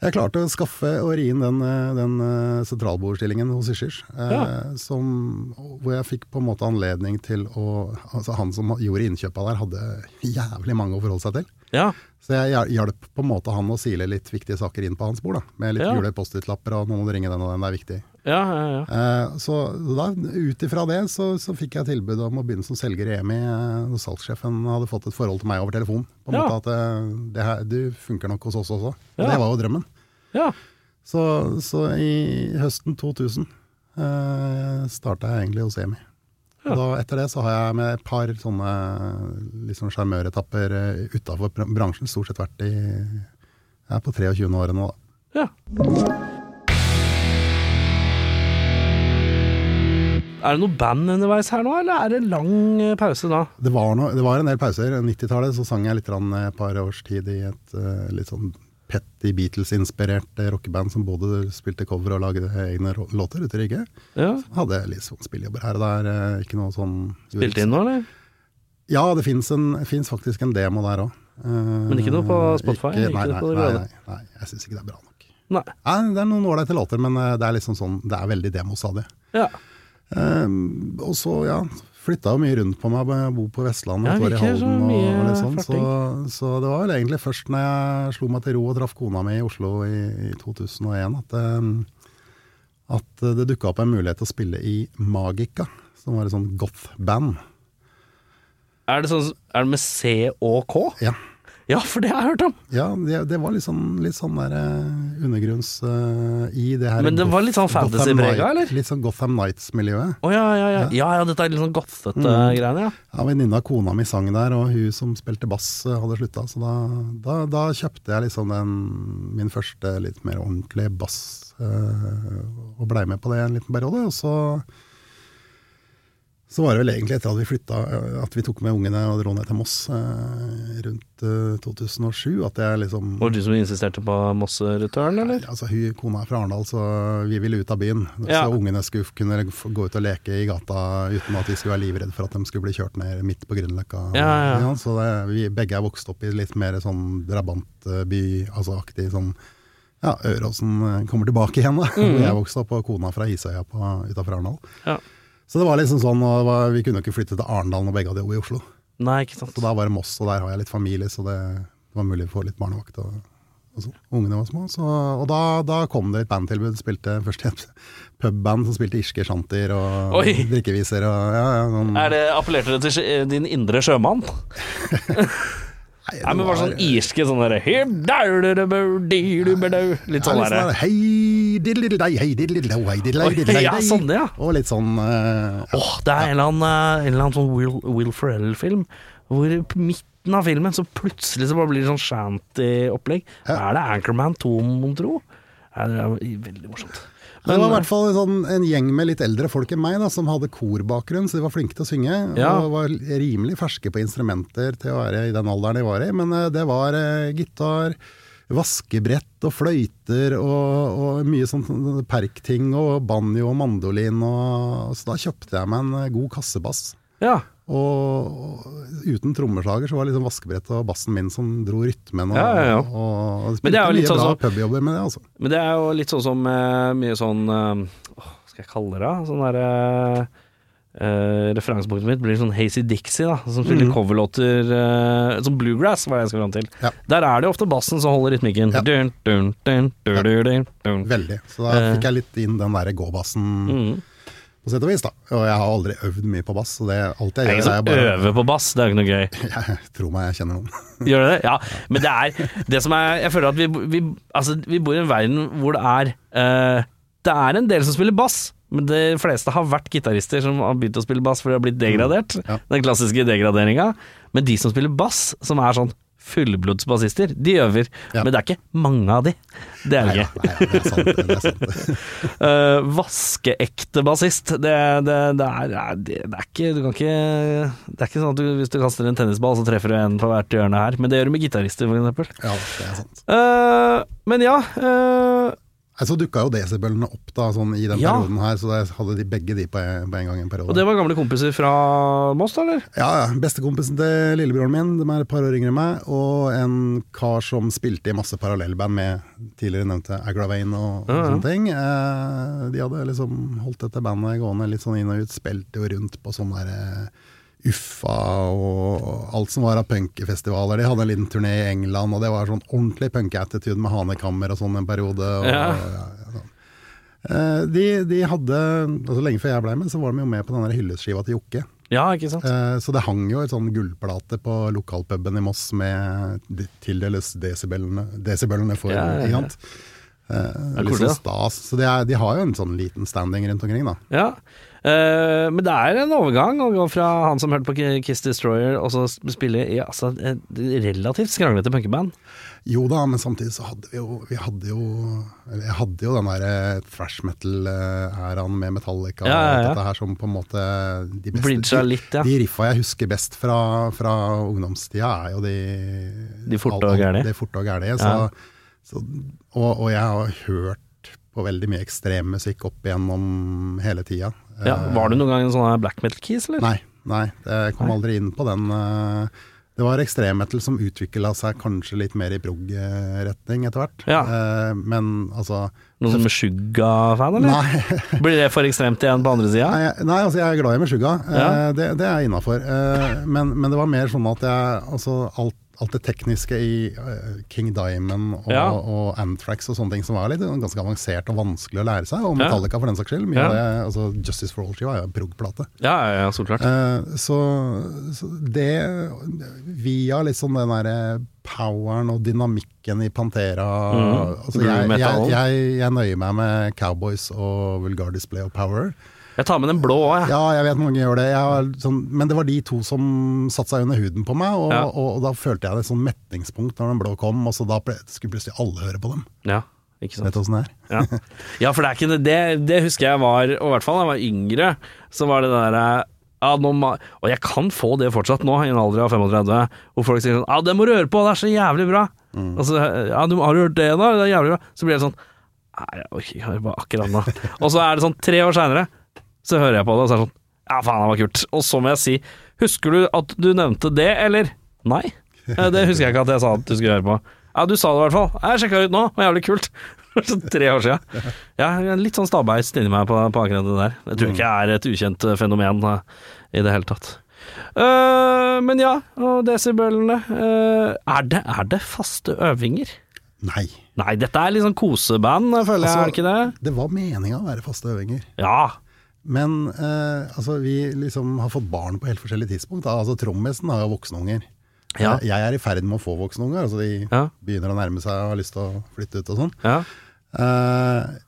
jeg klarte å skaffe og ri inn den, eh, den eh, sentralbordstillingen hos Hysj-Hysj. eh, Ja. som- Hvor jeg fikk på en måte anledning til å altså Han som gjorde innkjøpa der, hadde jævlig mange å forholde seg til. Ja. Så jeg hjalp på en måte han å sile litt viktige saker inn på hans bord. da Med litt Ja. gule Post-It-lapper og du ringe den og den, det er viktig. Ja, ja, ja. Eh, Så da, ut ifra det så, så fikk jeg tilbud om å begynne som selger i EMI. eh, Salgssjefen hadde fått et forhold til meg over telefon. På en Ja. måte at eh, det her, Du funker nok hos oss også. Og Ja. det var jo drømmen. ja. Så, så i høsten 2000 uh, starta jeg egentlig hos EMI. Ja. Og da, etter det så har jeg med et par sånne liksom sjarmøretapper uh, utafor bransjen stort sett vært i Jeg er på 23. året nå, da. ja. Er det noe band underveis her nå, eller er det lang eh, pause da? Det var, noe, det var en del pauser. 90-tallet så sang jeg litt grann et par års tid i et eh, litt sånn petty Beatles-inspirerte eh, rockeband som både spilte cover og lagde egne låter ute i Rygge. Ja. Hadde litt sånn spillejobber her og der. eh, Ikke noe sånn Spilte inn nå, eller? Ja, det fins faktisk en demo der òg. Men ikke noe på Spotify? Ikke, nei, nei, nei, nei, nei, jeg syns ikke det er bra nok. Nei. Nei, det er noen ålreite låter, men eh, det er liksom sånn Det er veldig demostadig. Ja. Um, og så, ja, flytta jo mye rundt på meg. Jeg bor på Vestlandet, Ja, et år i Halden og, og litt sånn. Så, så det var vel egentlig først når jeg slo meg til ro og traff kona mi i Oslo i, i 2001, at, um, at det dukka opp en mulighet til å spille i Magica, som var et sånt goth-band. Er det, sånn, er det med C og K? Ja. Ja, for det har jeg hørt om! Ja, det, det var litt sånn, litt sånn der eh, undergrunns uh, i det her Men det var litt sånn fantasy-prega, eller? Litt sånn Gotham Nights-miljøet. Å ja, ja, ja. Ja, ja, dette er litt sånn gothete Mm. greiene, ja. Ja, Venninna av kona mi sang der, og hun som spilte bass eh, hadde slutta. Så da, da, da kjøpte jeg liksom den, min første litt mer ordentlige bass, uh, og blei med på det en liten periode. Og så, Så var det vel egentlig etter at vi flytta, at vi tok med ungene og dro ned til Moss eh, rundt eh, 2007, at jeg liksom Var det du som insisterte på Moss-return, eller? Altså, hun, Kona er fra Arendal, så vi ville ut av byen. Ja. Så ungene skulle kunne gå ut og leke i gata uten at de skulle være livredde for at de skulle bli kjørt ned midt på Grünerløkka. Ja, ja. Så det, vi begge er vokst opp i litt mer sånn drabantby, altså aktig sånn ja, Øråsen eh, kommer tilbake igjen, da. Mm. Jeg vokste opp, og kona fra Hisøya utafor Arendal. Ja. Så det var liksom sånn, og var, vi kunne jo ikke flytte til Arendal når begge hadde jobb i Oslo. Nei, ikke sant. Så da var det Moss, og der har jeg litt familie, så det, det var mulig å få litt barnevakt. og, og så, Ungene var små. Så, og da, da kom det et bandtilbud. Spilte først et pubband som spilte irske shantier og Oi. drikkeviser. Og, ja, ja, sånn, Er det, appellerte det til din indre sjømann? Nei, Nei, men bare sånn irske sånn derre Litt sånn derre Hei, diddle-diddle-dei, hei, diddle-diddle-dei, hei, diddle-diddle-dei, Ja, sånn, ja. Og litt sånn Åh, uh, Åh, det er en eller annen, eh, en eller annen sånn Will, Will Ferrell-film hvor på midten av filmen så plutselig så bare blir det sånn shanty-opplegg. Ja. Er det Anchorman 2, mon tro? Det er veldig morsomt. Men det var i hvert fall sånn, en gjeng med litt eldre folk enn meg da, som hadde korbakgrunn, så de var flinke til å synge. Ja. Og var rimelig ferske på instrumenter til å være i den alderen de var i. Men eh, det var eh, gitar, vaskebrett og fløyter og, og mye sånn sånn perkting og banjo og mandolin. Og, så da kjøpte jeg meg en eh, god kassebass. Ja. Og, uten trommeslager så var det liksom vaskebrettet og bassen min som dro rytmen. Og, Ja, ja, ja. og, og Men det er jo litt mye sånn som- pubjobber med det, altså. Men det er jo litt sånn som uh, mye sånn uh, Hva skal jeg kalle det? Sånn derre eh, Referansepunktet mitt blir sånn Hazy Dixie, da, som spiller mm. coverlåter uh, Som bluegrass, var det jeg fram til. Ja. Der er det jo ofte bassen som holder rytmikken. Ja. Dun, dun, dun. Veldig. Så da fikk jeg litt inn den derre gåbassen Mm. På sett og vis, da. Og jeg har aldri øvd mye på bass, så det, alt er jeg gjør er som bare øver på bass, det er jo ikke noe gøy. Jeg tror meg jeg kjenner noen. Gjør du det? Ja. Men det er det som er Jeg føler at vi, vi, altså, vi bor i en verden hvor det er uh, Det er en del som spiller bass, men de fleste har vært gitarister som har begynt å spille bass fordi de har blitt degradert. Ja. Den klassiske degraderinga. Men de som spiller bass, som er sånn fullblodsbassister, de øver. Ja. Men det er ikke mange av de. Det er det ikke. nei, det er sant. Det er sant. Uh, vaskeekte bassist, det, det, det, er, det, er ikke Du kan ikke Det er ikke sånn at du, hvis du kaster en tennisball, så treffer du en på hvert hjørne her. Men det gjør du med gitarister, for eksempel. Ja, det er sant. Uh, men ja Nei, Så dukka jo desibelene opp da, sånn i den Ja. perioden her, så jeg hadde de begge de på en, på en gang en periode. Og det var gamle kompiser fra Moss, da, eller? Ja, ja. Bestekompisen til lillebroren min, de er et par år yngre enn meg, og en kar som spilte i masse parallellband med tidligere nevnte Agravain og, og Ja, ja. sånne ting. Eh, de hadde liksom holdt dette bandet gående litt sånn inn og ut, spilte jo rundt på sånn der eh, Uffa og alt som var av punkefestivaler. De hadde en liten turné i England, og det var sånn ordentlig punkeattitude med hanekammer og sånn en periode. Og, Ja. ja, ja, sånn. Eh, de, de hadde, altså Lenge før jeg ble med, så var de jo med på den hyllestskiva til Jokke. Ja, ikke sant? Eh, Så det hang jo et sånn gullplate på lokalpuben i Moss med de tildeles desibelene, desibelene for, Ja, ja, ja. Eh, er litt sånn stas. Så de, er, de har jo en sånn liten standing rundt omkring, da. Ja. Eh, men det er en overgang å gå fra han som hørte på Kiss Destroyer, og så spille i altså, et relativt skranglete punkeband. Jo da, men samtidig så hadde vi jo Vi hadde jo Eller jeg hadde jo den der eh, thrash metal-æraen med Metallica Ja, ja, ja. og dette her som på en måte de beste litt, de riffa jeg husker best fra, fra ungdomstida, er jo de De forte og alt- De forte og gærlige. Så, så, og, og jeg har hørt på veldig mye ekstrem musikk opp igjennom hele tida. Ja, var du noen gang en sånn black metal-keys, eller? Nei, nei, jeg kom Nei. aldri inn på den. eh, Det var ekstremmetal som utvikla seg kanskje litt mer i prog-retning etter hvert. Ja. Eh, Men altså Noen som Suga-fan, eller? Nei, Blir det for ekstremt igjen på andre sida? nei, nei, altså jeg er glad i Meshuggah. Ja. Eh, Det, det er innafor. Men, men det var mer sånn at jeg Altså alt, alt det tekniske i eh, King Diamond og, Ja. og Anthrax og sånne ting som var litt ganske avansert og vanskelig å lære seg, og Metallica for den saks skyld. Ja. det, altså Justice for All-skiva er jo en prog-plate. Ja, ja, klart. Eh, så, så det Via liksom den derre poweren og dynamikken i Pantera mm. altså jeg, jeg, jeg, jeg nøyer meg med Cowboys og Vulgar Display of Power. Jeg tar med den blå òg, jeg. Ja, jeg vet mange gjør det. Sånn, men det var de to som satte seg under huden på meg, og, Ja. og, og da følte jeg det sånn metningspunkt når den blå kom, og så da ble, skulle plutselig alle høre på dem. Ja, ikke sant. Vet du åssen det er? Ja. ja, for det er ikke det, det husker jeg var, og i hvert fall da jeg var yngre, så var det derre ja, nå Og jeg kan få det fortsatt nå, i en alder av 35, hvor folk sier sånn Ja, det må du høre på, det er så jævlig bra. Mm. Altså, Ja, du, har du hørt det, da? Det er jævlig bra. Så blir det sånn Nei, jeg orker ikke akkurat nå. og så er det sånn tre år seinere, så hører jeg på det, og så er det sånn Ja, faen, det var kult. Og så må jeg si Husker du at du nevnte det, eller? Nei. Eh, Det husker jeg ikke at jeg sa at du skulle høre på. Ja, du sa det i hvert fall. Jeg sjekka ut nå, det var jævlig kult. Så Tre år sia. Ja, litt sånn stabbeist inni meg på, på akkurat det der. Jeg tror ikke jeg er et ukjent eh, fenomen eh, i det hele tatt. Uh, men ja, og desibelene. Uh, er, det, er det faste øvinger? Nei. Nei, dette er litt sånn koseband, føler jeg, Altså, er det ikke det? Det var meninga å være faste øvinger. Ja. Men eh, altså, vi liksom har fått barn på helt forskjellige tidspunkt. Da. Altså, Trommisen har jo voksne unger. Ja. Jeg er i ferd med å få voksne unger. Altså, de Ja. begynner å nærme seg og har lyst til å flytte ut og sånn. ja. Eh,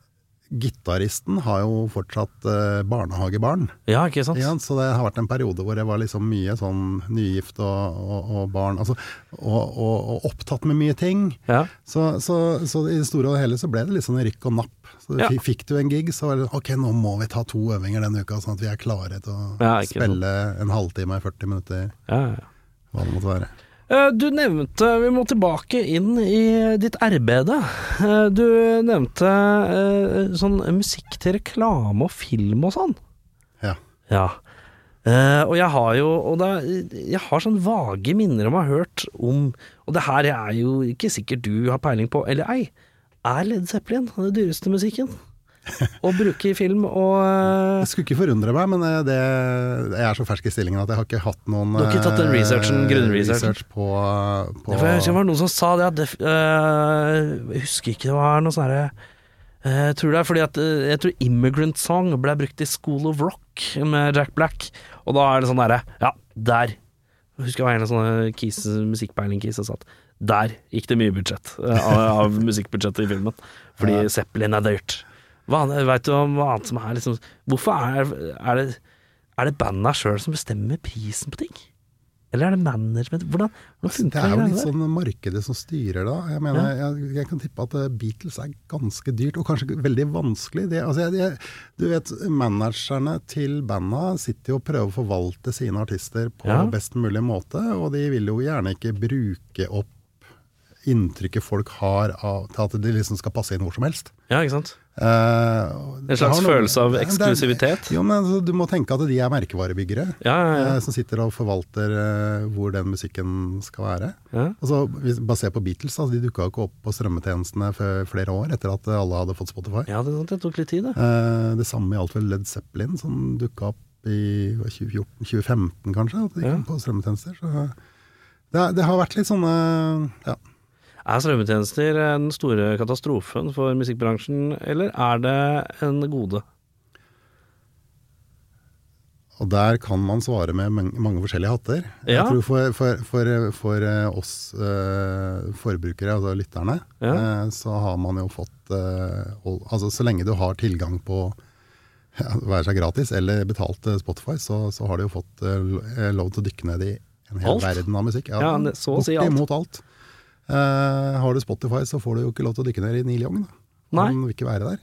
Gitaristen har jo fortsatt eh, barnehagebarn. Ja, ikke sant? Ja, så det har vært en periode hvor jeg var liksom mye sånn nygift og, og, og barn altså, og, og, opptatt med mye ting. Ja. Så, så, så i det store og hele så ble det litt sånn rykk og napp. Så Ja. Fikk du en gig, så var det ok, nå må vi ta to øvinger denne uka, sånn at vi er klare til å ikke sant. spille en halvtime, 40 minutter, Ja, ja. hva det måtte være. Eh, Du nevnte Vi må tilbake inn i ditt arbeide. Eh, Du nevnte eh, sånn musikk til reklame og film og sånn. Ja. Ja. Og jeg har jo og er- Jeg har sånn vage minner om å ha hørt om Og det her er jo ikke sikkert du har peiling på, eller ei. Er Led Zeppelin den dyreste musikken å bruke i film og eh, Det skulle ikke forundre meg, men eh, det, jeg er så fersk i stillingen at jeg har ikke hatt noen Du har ikke tatt den eh, researchen, grunnresearchen? research på, på det, jeg husker det var noen som sa det, at det, øh, Jeg husker ikke det var noe sånn herre øh, Jeg tror det er fordi at Jeg tror 'Immigrant Song' ble brukt i School of Rock med Jack Black, og da er det sånn derre Ja, der. Jeg husker jeg var en av sånne keys, musikkpeiling-keys som satt Der gikk det mye budsjett av, av musikkbudsjettet i filmen, fordi Ja. Zeppelin er dyrt. Hva, Veit vet du om annet som er liksom Hvorfor er, er det Er det banda sjøl som bestemmer prisen på ting? Eller er det management? Hvordan, hvordan Det funker er jo litt sånn markedet som styrer da. Jeg mener, jeg, jeg kan tippe at eh, Beatles er ganske dyrt, og kanskje veldig vanskelig. Det, altså jeg, du vet, managerne til banda sitter jo og prøver å forvalte sine artister på Ja. best mulig måte, og de vil jo gjerne ikke bruke opp inntrykket folk har av til at de liksom skal passe inn hvor som helst. Ja, ikke sant? Eh, En slags noe- følelse av eksklusivitet? er-? Jo, men altså, Du må tenke at de er merkevarebyggere. Ja, ja, ja. eh, Som sitter og forvalter eh, hvor den musikken skal være. ja. Altså, Basert på Beatles, altså, de dukka ikke opp på strømmetjenestene for flere år etter at alle hadde fått Spotify. ja det, det tok litt tid, det. Det samme gjaldt vel Led Zeppelin, som dukka opp i 2014-2015 kanskje, at de kom på strømmetjenester. Så det, det har vært litt sånne ja. Er strømmetjenester den store katastrofen for musikkbransjen, eller er det en gode? Og der kan man svare med mange, forskjellige hatter. Ja. Jeg tror for, for, for, for eh, oss eh, forbrukere, altså lytterne, Ja. eh, så har man jo fått eh, Altså så lenge du har tilgang på ja, være seg gratis eller betalt eh, Spotify, så, så har du jo fått eh, lov til å dykke ned i en hel Alt? verden av musikk. Ja, ja så å si alt. Bortimot alt. Eh, har du Spotify, så får du jo ikke lov til å dykke ned i Neil Young. Da. Nei. Han vil ikke være der.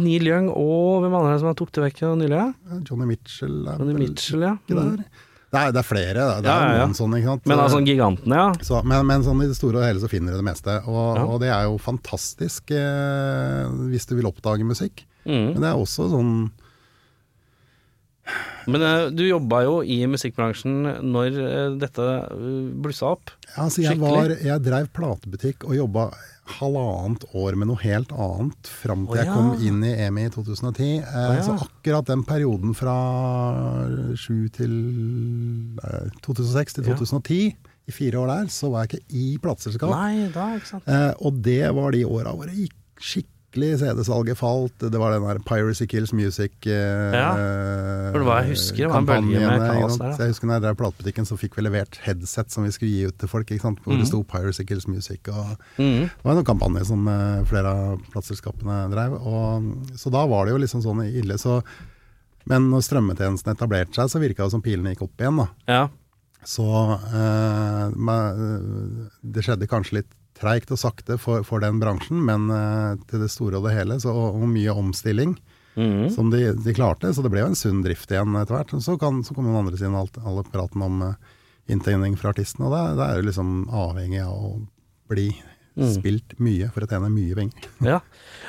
Neil Young og hvem andre er det som tok det vekk nylig? Ja? Eh, Johnny Mitchell er Johnny Mitchell, ja. ikke Mm. der. Det er, det er flere, det Ja, er ja, ja. sånne. Men altså gigantene, ja. Så, men, men sånn i det store og hele så finner du det meste. Og, Ja. og det er jo fantastisk eh, hvis du vil oppdage musikk. Mm. Men det er også sånn Men eh, du jobba jo i musikkbransjen når eh, dette eh, blussa opp. ja, altså jeg, var, jeg drev platebutikk og jobba halvannet år med noe helt annet fram til Å, jeg kom inn i EMI i 2010. Eh, oh, ja. Så akkurat den perioden fra 7 til eh, 2006 til Ja. 2010, i fire år der, så var jeg ikke i plateselskap. Eh, og det var de åra hvor det gikk skikkelig CD-salget falt. Det var den der Piracy Kills Music eh, Ja, for det var- jeg husker det var en bølge med kaos der, ja. Jeg husker når jeg drev platebutikken, så fikk vi levert headset som vi skulle gi ut til folk. Ikke sant? Hvor mm. det sto Piracy Kills Music. Og Mm. det var en kampanje som eh, flere av plateselskapene drev. Og, så da var det jo liksom sånn ille. Så, men når strømmetjenesten etablerte seg, så virka det som pilene gikk opp igjen. da. Ja. Så eh, med, det skjedde kanskje litt treigt og sakte for, for den bransjen, men uh, til det store og det hele, så, og, og mye omstilling. Mhm. som de, de klarte. Så det ble jo en sunn drift igjen etter hvert. Så, kan, så kommer den andre siden alt, alle praten om uh, inntjening fra artisten, og det, det er jo liksom avhengig av å bli Mm. spilt mye for å tjene mye penger. Ja.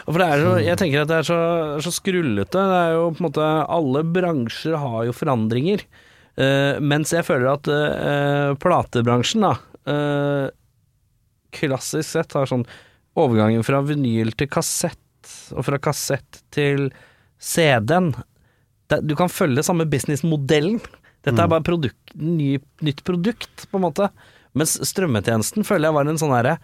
Og For det er jo, jeg tenker at det er så, så skrullete. Det er jo på en måte Alle bransjer har jo forandringer. Uh, mens jeg føler at uh, platebransjen, da eh, Klassisk sett har sånn overgangen fra vinyl til kassett, og fra kassett til CD-en. Du kan følge samme businessmodellen. Dette er bare produkt, ny, nytt produkt, på en måte. Mens strømmetjenesten føler jeg var en sånn herre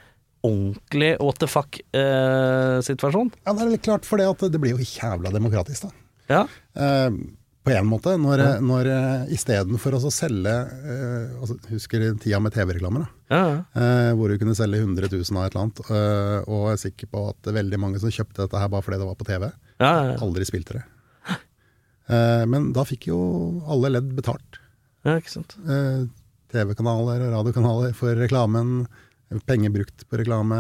ordentlig what the fuck-situasjon. Ja, det er litt klart, for det, at det blir jo jævla demokratisk, da. ja. Eh, på en måte, når, når uh, istedenfor å selge eh, altså, Husker tida med TV-reklamer. Ja, ja. Eh, hvor du kunne selge 100 000 av et eller annet. eh, og jeg er sikker på at veldig mange som kjøpte dette her bare fordi det var på TV, ja, ja. aldri spilte det. Eh, men da fikk jo alle ledd betalt. ja ikke sant. Eh, TV-kanaler og radiokanaler for reklamen. Penger brukt på reklame.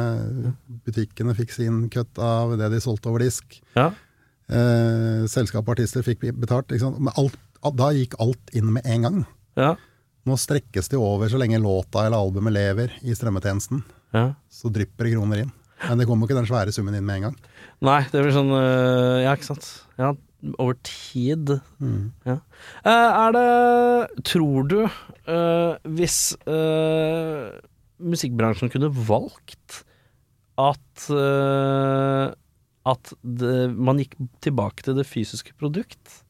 Butikkene fikk sin kutt av det de solgte over disk. Ja. Eh, selskap og artister fikk betalt. Alt, da gikk alt inn med en gang. Ja. Nå strekkes det over så lenge låta eller albumet lever i strømmetjenesten. ja. Så drypper det kroner inn. Men det kommer ikke den svære summen inn med en gang. Nei, det blir sånn øh, Ja, ikke sant. Ja, over tid. Ja. Eh, er det Tror du, øh, hvis musikkbransjen kunne valgt at At det, man gikk tilbake til det fysiske produkt?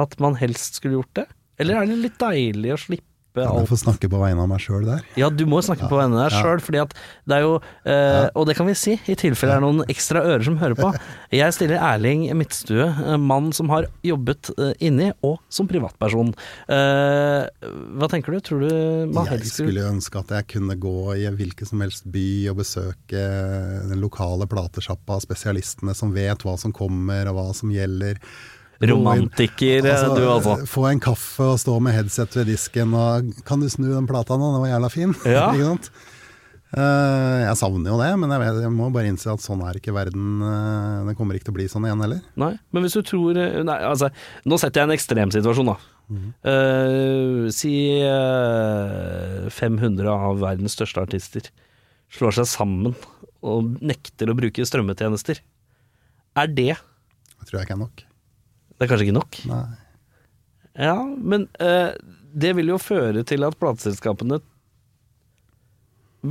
At man helst skulle gjort det? Eller er det litt deilig å slippe Jeg alt får snakke på vegne av meg sjøl der. Ja, du må snakke på vegne av deg Ja. sjøl, fordi at det er jo eh, Og det kan vi si, i tilfelle det er noen ekstra ører som hører på. Jeg stiller Erling Midtstue, eh, mann som har jobbet eh, inni, og som privatperson. Eh, hva tenker du? Tror du man Jeg skulle skulle ønske at jeg kunne gå i hvilken som helst by og besøke den lokale platesjappa, spesialistene som vet hva som kommer og hva som gjelder. Romantiker, altså, du altså. Få en kaffe og stå med headset ved disken og 'Kan du snu den plata nå, den var jævla fin'. Ja. ikke sant? Uh, jeg savner jo det, men jeg, vet, jeg må bare innse at sånn er ikke verden. Uh, det kommer ikke til å bli sånn igjen heller. Nei, men hvis du tror eh, Nei, altså, nå setter jeg en ekstremsituasjon, da. Eh, si eh, 500 av verdens største artister slår seg sammen og nekter å bruke strømmetjenester. Er det Det tror jeg ikke er nok. Det er kanskje ikke nok? Nei. Ja, men eh, det vil jo føre til at plateselskapene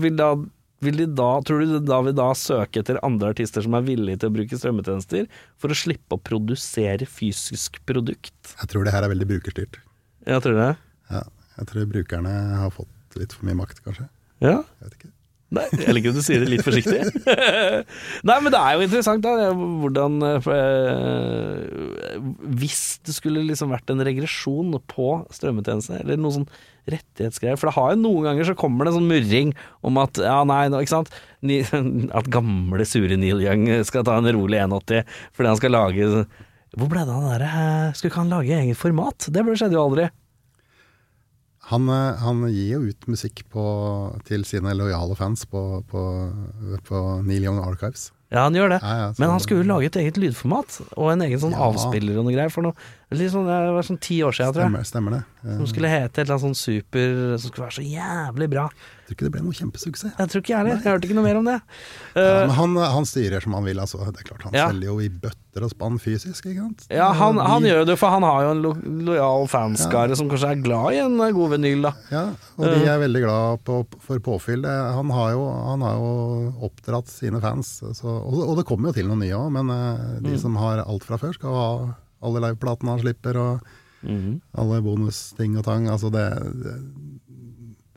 vil da vil de da, tror du de da vil da søke etter andre artister som er villige til å bruke strømmetjenester, for å slippe å produsere fysisk produkt? Jeg tror det her er veldig brukerstyrt. Jeg tror det. Ja, jeg tror brukerne har fått litt for mye makt, kanskje. Ja. Jeg vet ikke. Nei, jeg liker at du sier det litt forsiktig. Nei, men det er jo interessant, da. Hvordan eh, Hvis det skulle liksom vært en regresjon på strømmetjeneste, eller noe sånn rettighetsgreier For det har jo noen ganger så kommer det en sånn murring om at ja, nei, ikke sant At gamle, sure Neil Young skal ta en rolig 180 fordi han skal lage Hvor ble det av det derre Skulle ikke han lage eget format? Det skjedde jo aldri. Han, eh, han gir jo ut musikk på, til sine lojale fans på, på, på Neil Young Archives. Ja, han gjør det. Ja, ja, så- Men han skulle jo lage et eget lydformat, og en egen sånn avspiller og noe greier. For noe, sånn, det var sånn ti år siden, tror jeg. Stemmer, stemmer det. Eh, Som skulle hete et eller annet sånn super Som skulle være så jævlig bra. Jeg tror ikke det ble noe kjempesuksess. Jeg tror ikke jeg heller. Jeg hørte ikke noe mer om det. Ja, Eh, men han, han styrer som han vil. Altså. Det er klart Han Ja. selger jo i bøtter og spann fysisk. Ikke sant? ja, han, Eh, han gjør det, for han har jo en lo lojal fanskare som kanskje er glad i en eh, god vinyl, da. Ja, og de er veldig glad på, for påfyll. Han, har jo, han har jo oppdratt sine fans, så, og, og det kommer jo til noen nye òg, men eh, de som har alt fra før, skal ha alle liveplatene han slipper, og alle bonusting og tang. Altså det,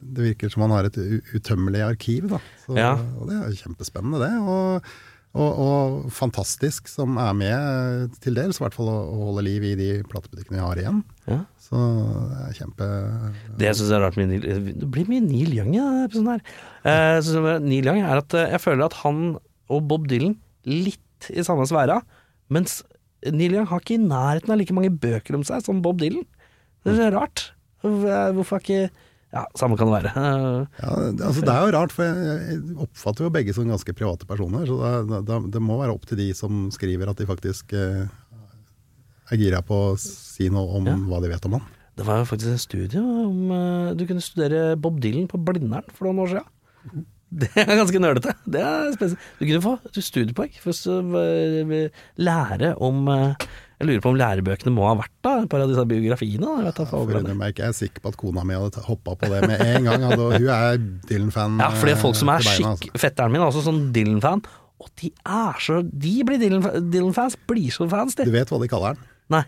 det, virker som man har et utømmelig arkiv, da. Så, Ja. Og det er kjempespennende, det. Og, og, og fantastisk som er med til dels, i hvert fall å, holde liv i de platebutikkene vi har igjen. Ja. Så det er kjempe Det jeg syns er rart med Neil Det blir mye Neil Young i denne episoden her. Eh, jeg Neil Young er at eh, jeg føler at han og Bob Dylan litt i samme sfæra, mens Neil Young har ikke i nærheten av like mange bøker om seg som Bob Dylan. Det er rart. Hvor- Hvorfor ikke Ja, samme kan det være. Eh, Ja, altså det er jo rart, for jeg, jeg oppfatter jo begge som ganske private personer. Så det, det, det må være opp til de som skriver at de faktisk eh, er gira på å si noe om Ja. hva de vet om han. Det var jo faktisk en studie om eh, du kunne studere Bob Dylan på Blindern for noen år siden. Det er ganske nerdete. Det er spesielt. Du kunne få studiepoeng for å lære om eh, Jeg lurer på om lærebøkene må ha vært da, et par av disse biografiene. da. Jeg ja, For jeg er ikke sikker på at kona mi hadde hoppa på det med en gang. Og hun er Dylan-fan. Ja, for det er folk som er eh, beina, skikk... Fetteren min er også sånn Dylan-fan, og de er så De blir Dylan- Dylan-fans, blir så fans, Du vet hva de kaller den? Nei.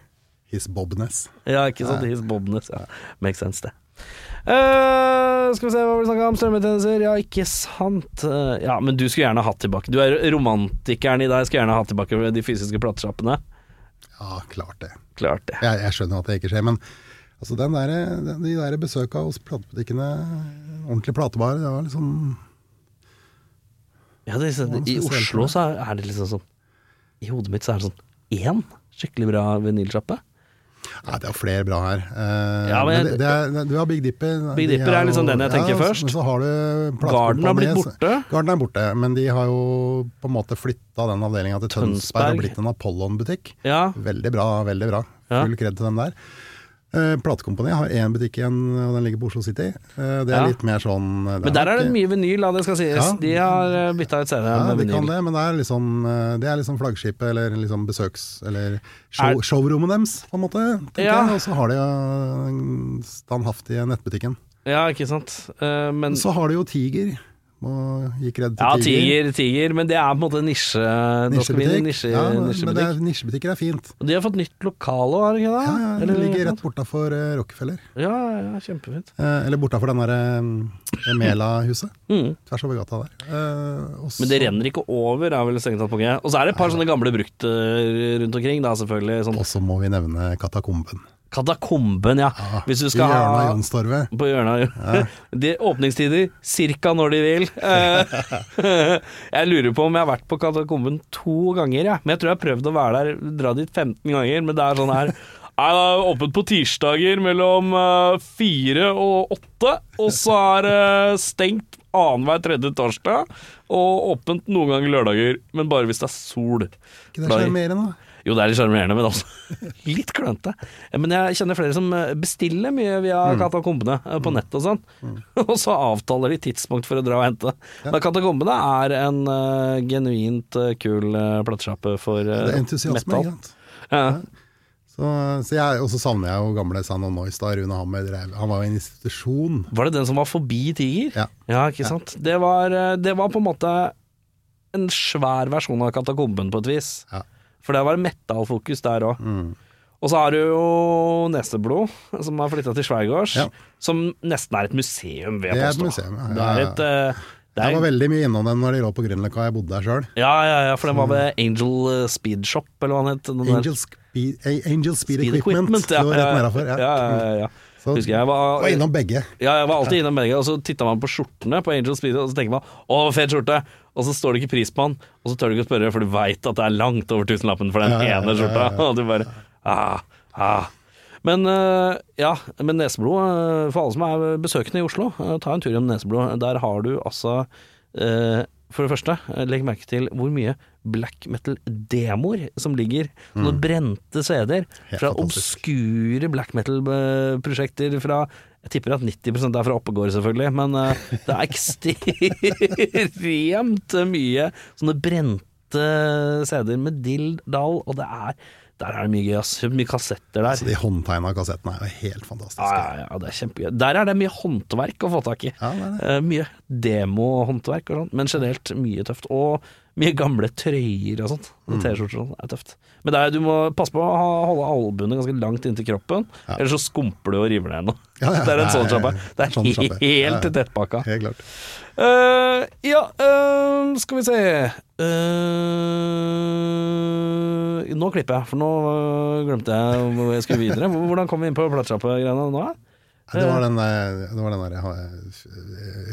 His Bobness. Ja, ikke sant. His Bobness. Ja. Makes sense, det. Eh, skal vi se hva vi snakka om. Strømmetjenester. Ja, ikke sant. Uh, ja, men du skulle gjerne hatt tilbake Du er romantikeren i deg, skulle gjerne hatt tilbake de fysiske platesjappene. Ja, klart det. Klart det. Jeg, jeg skjønner at det ikke skjer, men altså den der, den, de der besøka hos platebutikkene, ordentlig platebar, det var liksom Ja, det, var I Oslo det. så er det liksom sånn I hodet mitt så er det sånn én skikkelig bra vinylsjappe. Nei, det er flere bra her. Uh, Ja, men- men det, det er, du har Big Dipper. Big Dipper er, er liksom den jeg tenker ja, først. Så, så har du Garden har blitt borte. Garden er borte, men de har jo på en måte flytta den avdelinga til Tønsberg, Tønsberg. og blitt en Apollon-butikk. Ja, Veldig bra, veldig bra. Full kred til dem der. Eh, Platekompaniet har én butikk igjen, og den ligger på Oslo City. Eh, det er Ja. litt mer sånn Men der er det mye vinyl, da, det skal sies. Ja. De har bytta ut CD ja, med de kan det, men det er liksom, eh, det er liksom flaggskipet, eller liksom besøks... Eller show, Er- showrommet deres, på en måte. Ja. Og så har de jo den standhaftige nettbutikken. Ja, ikke sant. Uh, men Så har de jo Tiger. Må gikk redd til Ja, Tiger. Tiger, Tiger, men det er på en måte nisje... Nisjebutikk. nisje, ja, men det er, nisjebutikker er fint. Og de har fått nytt lokale òg, har de ikke det? Ja, ja, det Eller- ligger rett bortafor uh, Rockefeller. Ja, ja, ja, kjempefint. Eh, eller bortafor den derre uh, Mela-huset. Mm. Tvers over gata der. Eh, også... Men det renner ikke over, er vel strengt tatt poenget. Og så er det et par sånne gamle brukte rundt omkring, da selvfølgelig. Sånn Og så må vi nevne Katakomben. Katakomben, ja. Ja, Hvis du I skal hjørnet av ha Jonstorvet. På hjørnet. Ja. De åpningstider cirka når de vil. Eh, jeg lurer på om jeg har vært på Katakomben to ganger, jeg. Men jeg tror jeg har prøvd å være der, dra dit 15 ganger. Men det er sånn her Nei, det er åpent på tirsdager mellom eh, fire og åtte. Og så er det stengt annenhver tredje torsdag. Og åpent noen ganger lørdager, men bare hvis det er sol. Ikke det Da- sjarmerende? Jo, det er litt sjarmerende, men også litt klønete. Men jeg kjenner flere som eh, bestiller mye via Mm. Katakombene eh, på nett og sånn. og så avtaler de tidspunkt for å dra og hente. Ja. Men Katakombene er en uh, genuint uh, kul uh, platesjappe for uh, Det er entusiasme, metal. ikke sant. Ja. Så, så jeg, og så savner jeg jo gamle Sound of Noise da Rune Hammer drev. Han var jo en institusjon. Var det den som var forbi Tiger? Ja. ja ikke sant. Det var, eh, det var på en måte en svær versjon av Katakomben på et vis. Ja. For det var metallfokus der òg. Mm. Og så har du jo Neseblod, som har flytta til Sveigårds, Ja. som nesten er et museum, vil jeg Det er et museum, ja. Det er et, uh, det Jeg er, var veldig mye innom den når de lå på Grünerløkka, jeg bodde der sjøl. ja, ja, ja, for den var ved Angel eh, Speed Shop, eller hva den het. Angel, Speed, Angel Speed, Speed Equipment. ja, det var rett nedafor. Ja. ja, ja, ja. Så Husker jeg var, var innom begge. Ja, jeg var alltid innom begge, og så titta man på skjortene på Angel Speed, og så tenker man 'Å, fet skjorte', og så står det ikke pris på den, og så tør du ikke å spørre, for du veit at det er langt over tusenlappen for den Ja, ene skjorta, og du bare ah, ah. Men eh, ja, men Neseblod, eh, for alle som er besøkende i Oslo, eh, ta en tur gjennom Neseblod. Der har du altså For det første, legg merke til hvor mye black metal-demoer som ligger. Sånne brente CD-er Mm. Fra obskure black metal-prosjekter fra Jeg tipper at 90 er fra Oppegård, selvfølgelig, men eh, det er ekstremt mye sånne brente CD-er med dill, dall, og det er Der er det mye gøy, ass. Mye kassetter der. Så de håndtegna kassettene er jo helt fantastiske. Ja, ja, ja, det er kjempegøy. Der er det mye håndverk å få tak i. Ja, det det. Uh, mye demohåndverk og sånn, men generelt mye tøft. Og mye gamle trøyer og sånt. Mm. T-skjorter og sånn, er tøft. Men er, du må passe på å holde albuene ganske langt inntil kroppen, Ja. ellers så skumper du og river deg noe. Ja, ja, det er en sånn sjappe. Det er sånn helt tettpakka. Helt klart. Uh, ja, uh, skal vi se uh, Nå klipper jeg, for nå glemte jeg hvor jeg skulle videre. Hvordan kom vi inn på platesjappe-greiene nå? Det var den, der- det var den der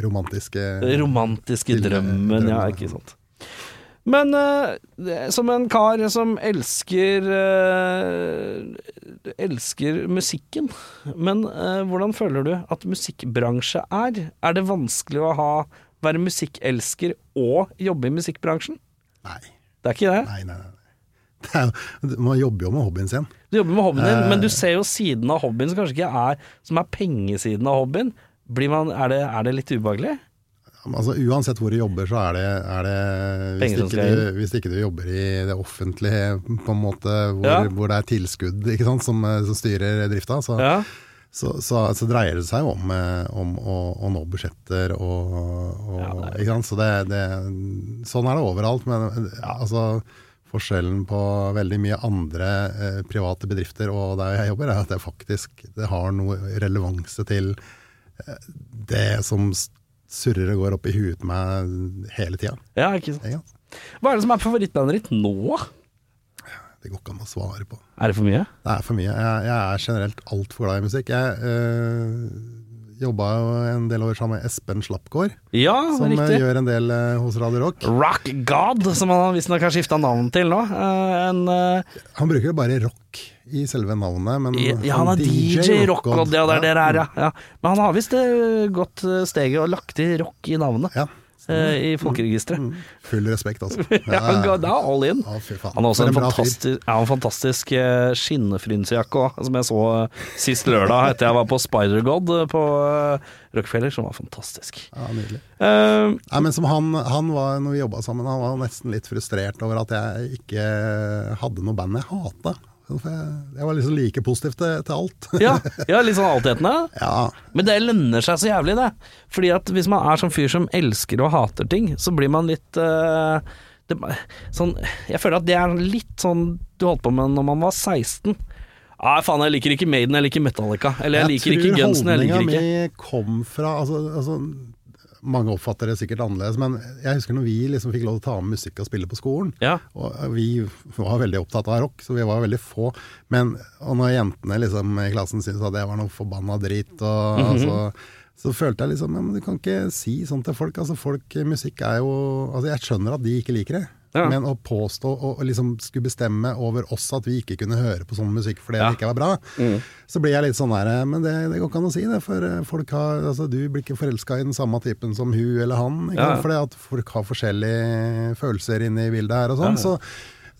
romantiske romantiske drømmen, ja, ikke sant. Men uh, som en kar som elsker uh, Elsker musikken, men uh, hvordan føler du at musikkbransje er? Er det vanskelig å ha, være musikkelsker og jobbe i musikkbransjen? Nei, Det er ikke det? nei, nei. nei. Er man jobber jo med hobbyen sin. Du jobber med hobbyen din, men du ser jo siden av hobbyen som kanskje ikke er Som er pengesiden av hobbyen. Blir man, er, det, er det litt ubehagelig? Altså, uansett hvor du jobber, så er det, er det hvis, ikke du, hvis ikke du jobber i det offentlige, på en måte, hvor, Ja. hvor det er tilskudd sant, som, eh, som styrer drifta, så, Ja. så, så, så dreier det seg om, eh, om å, å nå budsjetter og, og Ja, ikke sant? Så det, det, Sånn er det overalt. Men altså, forskjellen på veldig mye andre eh, private bedrifter og der jeg jobber, er at det faktisk det har noe relevanse til eh, det som surrer og går opp i huet på meg hele tida. ja, ikke sant. Hva er det som er favorittnavnet ditt nå? Det går ikke an å svare på. Er det for mye? Det er for mye. Jeg, jeg er generelt altfor glad i musikk. Jeg øh, jobba jo en del år sammen med Espen Slappgård, Ja, som øh, riktig. gjør en del øh, hos Radio Rock. Rock God, som han visstnok har skifta navn til nå. Uh, en, uh... Han bruker jo bare rock i selve navnet, men ja, han er DJ Rock God, ja det er det det er, ja. ja. Men han har visst eh, gått eh, steget og lagt i rock i navnet Ja. eh, i folkeregisteret. Mm. Full respekt, altså. Ja, det er all in. Han har også en, fantastisk, ja, en fantastisk skinnefrynsejakke òg, som jeg så sist lørdag etter jeg var på Spider-God på Rockefeller, som var fantastisk. Ja, nydelig. Uh, Nei, men som han, han var, når vi jobba sammen, han var nesten litt frustrert over at jeg ikke hadde noe band jeg hata. Jeg, jeg var liksom like positiv til, til alt. ja, ja, litt sånn altetende. ja, Men det lønner seg så jævlig, det. Fordi at hvis man er sånn fyr som elsker og hater ting, så blir man litt uh, det, sånn, Jeg føler at det er litt sånn du holdt på med når man var 16. Nei, faen, jeg liker ikke Maiden, jeg liker Metallica. Eller jeg, liker ikke Gunsen, jeg liker ikke Jeg tror holdninga mi kom fra altså, altså, Mange oppfatter det sikkert annerledes, men jeg husker når vi liksom fikk lov til å ta med musikk og spille på skolen. Ja. Og vi var veldig opptatt av rock, så vi var veldig få. Men og når jentene liksom i klassen syntes at det var noe forbanna drit, og, Mhm. altså, så følte jeg liksom ja, men Du kan ikke si sånn til folk. Altså folk Musikk er jo altså Jeg skjønner at de ikke liker det. Ja. Men å påstå og, og liksom skulle bestemme over oss at vi ikke kunne høre på sånn musikk fordi Ja. det ikke var bra, Mm. så blir jeg litt sånn der Men det, det går ikke an å si det, for eh, folk har Altså du blir ikke forelska i den samme typen som hun eller han. Ikke Ja. Fordi at folk har forskjellige følelser inne i bildet her og sånn. Så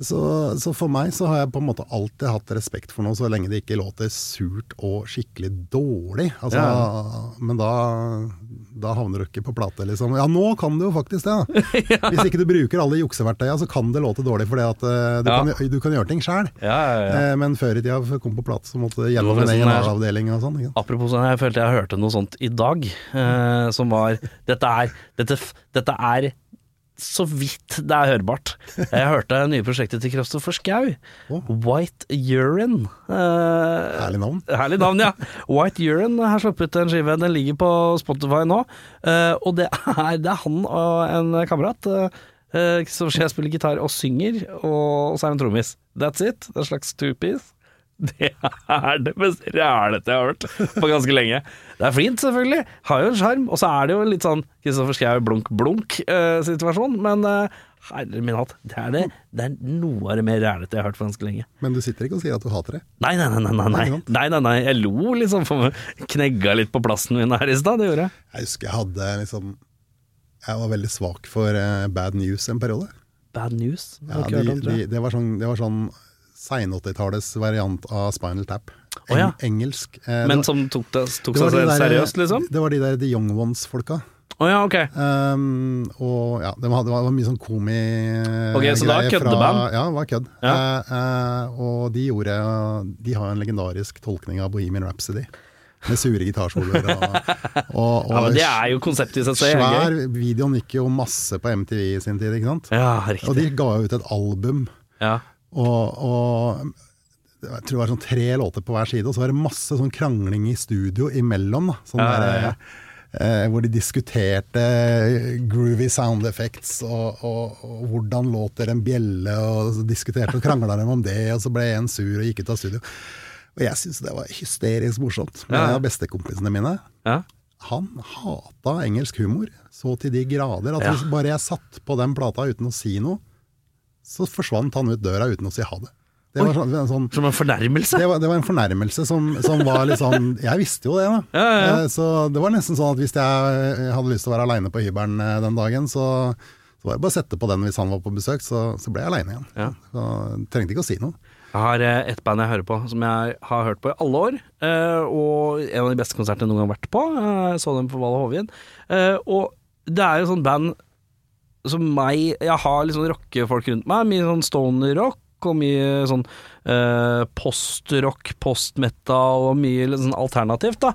så, så for meg så har jeg på en måte alltid hatt respekt for noe, så lenge det ikke låter surt og skikkelig dårlig. Altså, Men da, da havner du ikke på plate, liksom. Ja, nå kan du jo faktisk det, ja. Hvis ikke du bruker alle jukseverktøya, så kan det låte dårlig fordi at eh, du, Ja. kan, du kan gjøre ting sjæl. Ja, ja, ja. Men før i tida, før jeg kom på plate, så måtte jeg gjennom en egen her- avdeling og sånn. Apropos sånn, jeg følte jeg hørte noe sånt i dag, uh, som var Dette er, dette, dette er så vidt det er hørbart. Jeg hørte det nye prosjektet til Kristoffer Schou. White Urine. Eh, Herlig navn. Herlig navn, ja. White Urine har sluppet en skive. Den ligger på Spotify nå. Eh, og det er, det er han og en kamerat. Uh, som spiller spille gitar og synger, og, og så er han trommis. That's it. Det er en slags two-piece. Det er det mest rælete jeg har hørt på ganske lenge. Det er fint, selvfølgelig. Har jo en sjarm. Og så er det jo litt sånn Kristoffer Schau blunk-blunk-situasjon. men uh, herre min hatt, det er, det, det er noe av det mer rælete jeg har hørt på ganske lenge. Men du sitter ikke og sier at du hater det. Nei, nei, nei, nei, nei, nei. Nei, nei. Jeg lo liksom, knegga litt på plassen min her i stad, det gjorde jeg. Jeg husker jeg hadde liksom Jeg var veldig svak for uh, Bad News en periode. Bad news. Ja, de, de, det. det var sånn, det var sånn sein-80-tallets variant av Spinal Tap. Å, ja. Engelsk. Eh, Men var- som tok, det, tok det seg de der- seriøst, liksom? Det var de der The Young Ones-folka. Oh, ja, ok. Um, og ja, det var, det var mye sånn komi Ok, så det var greier køddeband? Ja, det var kødd. Ja. Eh, eh, og de gjorde De har en legendarisk tolkning av Bohemian Rhapsody. Med sure gitarsoloer og, og, og Ja, men Det er jo konseptet i seg selv. Svær videoen gikk jo masse på MTV i sin tid, ikke sant? Ja, riktig. Og de ga jo ut et album, Ja. Og, og jeg tror det var sånn tre låter på hver side, og så var det masse sånn krangling i studio imellom. Da. Sånn Ja, ja, der, ja. Eh, hvor de diskuterte groovy sound effects, og, og, og hvordan låter en bjelle, og så diskuterte og krangla dem om det, og så ble en sur og gikk ut av studio. Og jeg syns det var hysterisk morsomt. Men en av bestekompisene mine, ja. han hata engelsk humor så til de grader at hvis bare jeg satt på den plata uten å si noe, så forsvant han ut døra uten å si ha det. Det var, sånn, en sånn, Som en fornærmelse? det var, det var en fornærmelse som, som var litt sånn Jeg visste jo det, da. Ja, ja, ja. Eh, Så det var nesten sånn at hvis jeg hadde lyst til å være aleine på hybelen eh, den dagen, så, Så var det bare å sette på den hvis han var på besøk, så, så ble jeg aleine igjen. Ja. Så trengte ikke å si noe. Jeg har eh, et band jeg hører på, som jeg har hørt på i alle år. Og en av de beste konsertene jeg noen gang har vært på. Jeg så dem på Valle Hovin. Eh, Og det er jo sånn band som meg Jeg har litt sånn rockefolk rundt meg. Mye sånn stoner-rock. Og mye sånn eh, post-rock, og mye sånn alternativt, da.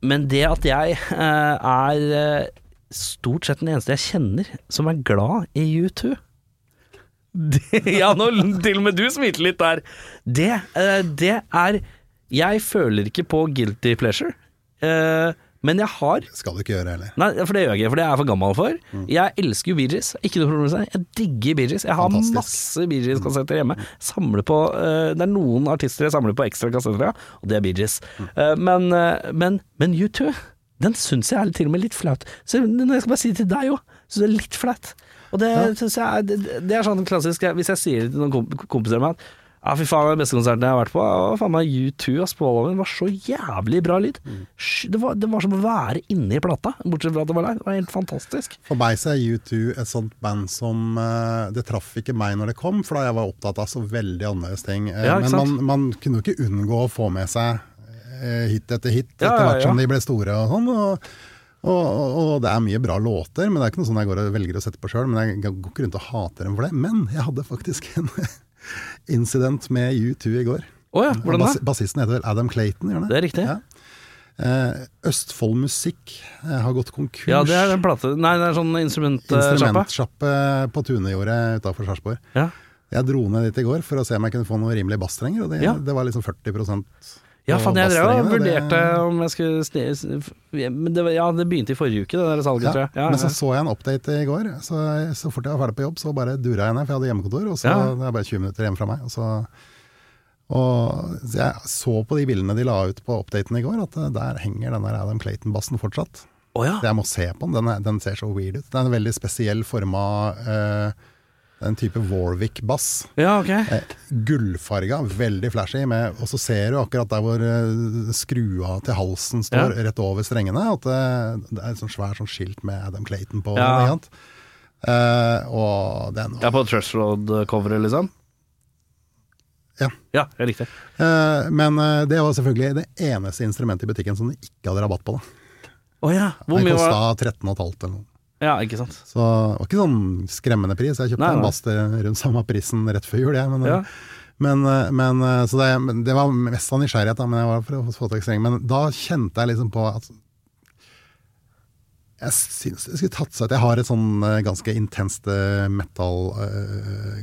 Men det at jeg eh, er eh, stort sett den eneste jeg kjenner som er glad i U2 det, ja, nå til og med du smilte litt der. Det, eh, det er Jeg føler ikke på guilty pleasure. Eh, men jeg har Skal du ikke gjøre heller. Nei, for det gjør jeg ikke, for det er jeg for gammel for. Mm. Jeg elsker jo Bee Gees. Ikke noe problem med det. Jeg digger Bee Gees. Jeg har masse Bee Gees-kassetter hjemme. Samler på uh, Det er noen artister jeg samler på ekstra kassetter av, og det er Bee Gees. Mm. Uh, men, eh, men, men U2, den syns jeg er til og med litt flaut. Så jeg skal bare si det til deg òg, så det er litt flaut. Og det synes jeg er, det, det er sånn klassisk Hvis jeg sier det til noen komp kompiser av meg at ja, fy faen, den beste konserten jeg har vært på, var faen meg U2 ass, på Valhall. Det var så jævlig bra lyd. Sj, Det var, det var som å være inne i plata, bortsett fra at det var live. Det var helt fantastisk. For meg så er U2 et sånt band som eh, Det traff ikke meg når det kom, for da jeg var opptatt av så veldig annerledes ting. Eh, Ja, Men man, man kunne jo ikke unngå å få med seg eh, hit etter hit etter ja, hvert som de ble store og sånn. Og, og, og, og det er mye bra låter, men det er ikke noe sånn jeg går og velger å sette på sjøl. Men jeg går ikke rundt og hater dem for det. Men jeg hadde faktisk en incident med U2 i går. Oh ja, hvordan da? Bass- Bassisten heter vel Adam Clayton, gjør det? Det er riktig. Ja. Eh, Østfold Musikk eh, har gått konkurs. Ja, det er den plate Nei, det er sånn instrumentsjappe. Instrumentsjappe på Tunejordet utafor Sarpsborg. Ja. Jeg dro ned dit i går for å se om jeg kunne få noen rimelige basstrenger, og det, Ja. det var liksom 40 Ja, faen, jeg drev og vurderte det- om jeg skulle sne... Men det, ja, det begynte i forrige uke, det der salget, ja, tror jeg. Ja, Men så så jeg en update i går, så, så fort jeg var ferdig på jobb, så bare dura jeg ned, for jeg hadde hjemmekontor, og så det er bare 20 minutter hjemme fra meg. Og så, og så jeg så på de bildene de la ut på updaten i går, at eh, der henger den der Adam Clayton-bassen fortsatt. Oh, ja. Jeg må se på den, den, er, den ser så weird ut. Det er en veldig spesiell forma uh, en type Warwick-bass. ja, ok. Eh, gullfarga, veldig flashy, med, og så ser du akkurat der hvor eh, skrua til halsen står, Ja. rett over strengene, at det, det er et sånn svært sånn skilt med Adam Clayton på. Ja. Eh, og den Ja, på Trust Road-coveret, liksom? Ja. Ja, jeg likte. Eh, Men eh, det var selvfølgelig det eneste instrumentet i butikken som de ikke hadde rabatt på. Da. Oh, ja. Hvor var kosta 13,5 eller noe. Ja, ikke sant. Så det var ikke sånn skremmende pris. Jeg kjøpte Nei, nei. en til rundt samme prisen rett før jul, jeg. Men, Ja. men, men, eh, så det, det var mest av nysgjerrighet, da, men jeg var for å få tak i streng. Men da kjente jeg liksom på at jeg syns det skulle tatt seg ut. Jeg har et sånn eh, ganske intenst eh, metal eh,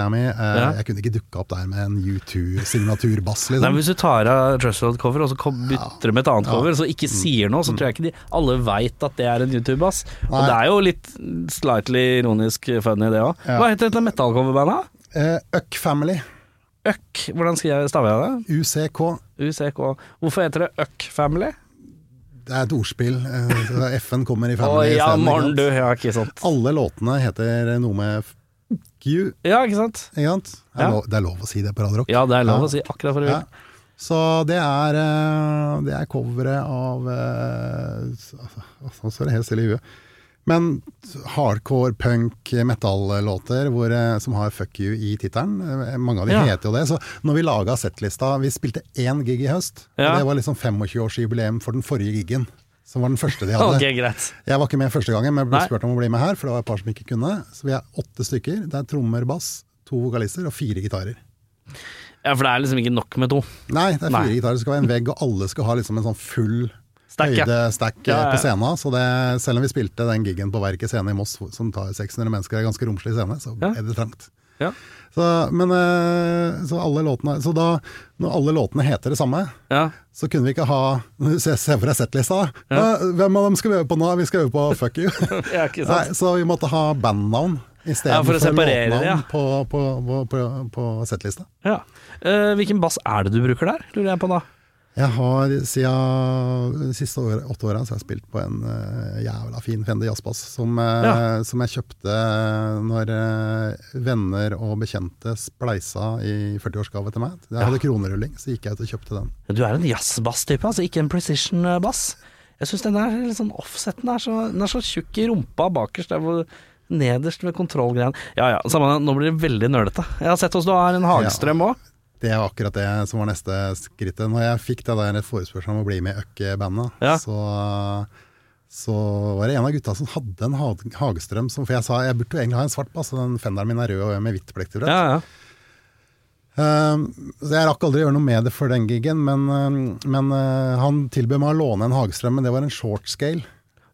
jeg er med i. Ja. Jeg kunne ikke dukka opp der med en U2-signaturbass, Nei, liksom. men Hvis du tar av Trust Road-cover og så bytter ja. med et annet Ja. cover, så ikke sier noe, så tror jeg ikke de alle veit at det er en U2-bass. Og det er jo litt slightly ironisk funny, det òg. Hva heter dette metal-coverbandet? Uck Family, Øk, hvordan skal jeg det? UCK. UCK. Hvorfor heter det Øk Family? Det er et ordspill. FN kommer i Family. Oh, ja, morgen du. Ja, ikke sant. Alle låtene heter noe med fuck you, Ja, ikke sant. ikke sant? Det er, lov, det er lov å si det på Radio Rock. Ja, det er lov å si akkurat for å Ja. Så det er, eh, det er coveret av eh, Nå står det helt stille i huet. Men hardcore punk metallåter eh, som har 'fuck you' i tittelen. Eh, Mange av de Ja. heter jo det. Så når vi laga settlista Vi spilte én gig i høst. Ja. Det var liksom 25-årsjubileum for den forrige gigen. Som var den første de hadde. Ok, greit. Jeg var ikke med første gangen, men jeg ble spurt om å bli med her, for det var et par som ikke kunne. Så vi er åtte stykker. Det er trommer, bass, to vokalister og fire gitarer. Ja, for det er liksom ikke nok med to. Nei, det er fire Nei. gitarer, det skal være en vegg, og alle skal ha liksom en sånn full Stack, ja. høydestack Ja, ja, ja. på scenen. Så det, selv om vi spilte den gigen på Verket scene i Moss, som tar 600 mennesker, er ganske romslig scene, så Ja. er det trangt. Ja. Så, men, eh, så, alle låtene, så da, når alle låtene heter det samme, Ja. så kunne vi ikke ha Se, se for deg settlista. Ja. Hvem av dem skal vi øve på nå? Vi skal øve på Fuck you. Nei, så vi måtte ha bandnavn Ja, istedenfor for å låtnavn ja. på, på, på, på, på settlista. Ja. Uh, hvilken bass er det du bruker der, lurer jeg på da? Jeg har siden de siste år, åtte åra så har jeg spilt på en uh, jævla fin Fender jazzbass som, eh, Ja. som jeg kjøpte når uh, venner og bekjente spleisa i 40-årsgave til meg. Jeg hadde kronerulling, så gikk jeg ut og kjøpte den. Du er en jazzbass-type, altså ikke en precision-bass. Jeg syns den der litt sånn offseten er så, den er så tjukk i rumpa bakerst der hvor Nederst ved kontrollgreiene. Ja ja, samme nå blir det veldig nølete. Jeg har sett oss du har en Hagstrøm òg. Det er akkurat det som var neste skrittet. Når jeg fikk det der forespørselen om å bli med i Økke-bandet, Ja. så, så var det en av gutta som hadde en Hagestrøm som For jeg sa jeg burde jo egentlig ha en svart bass, den fenderen min er rød og med hvitt plekterbrett. Ja, ja. Um, så jeg rakk aldri å gjøre noe med det før den gigen, men, um, men uh, han tilbød meg å låne en Hagestrøm, men det var en short scale.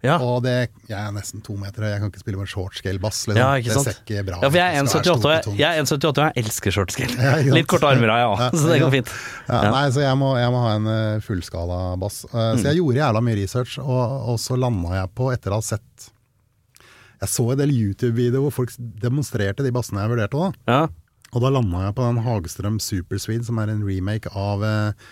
Ja. Og det, jeg er nesten to meter høy, jeg kan ikke spille med en short scale bass. Liksom. Ja? Det ser ikke bra Ja, for jeg er ut. Det skal 1,78 og jeg, og jeg er 1,78 og jeg elsker shortscale. Ja. Litt korte armer har jeg òg, Ja, så det går fint. Ja, Ja. Nei, så jeg må, jeg må ha en uh, fullskala bass. Uh, Så jeg gjorde jævla mye research, og, og så landa jeg på, etter å ha sett Jeg så en del YouTube-videoer hvor folk demonstrerte de bassene jeg vurderte. da Ja. Og da landa jeg på den Hagstrøm Super Swede, som er en remake av eh,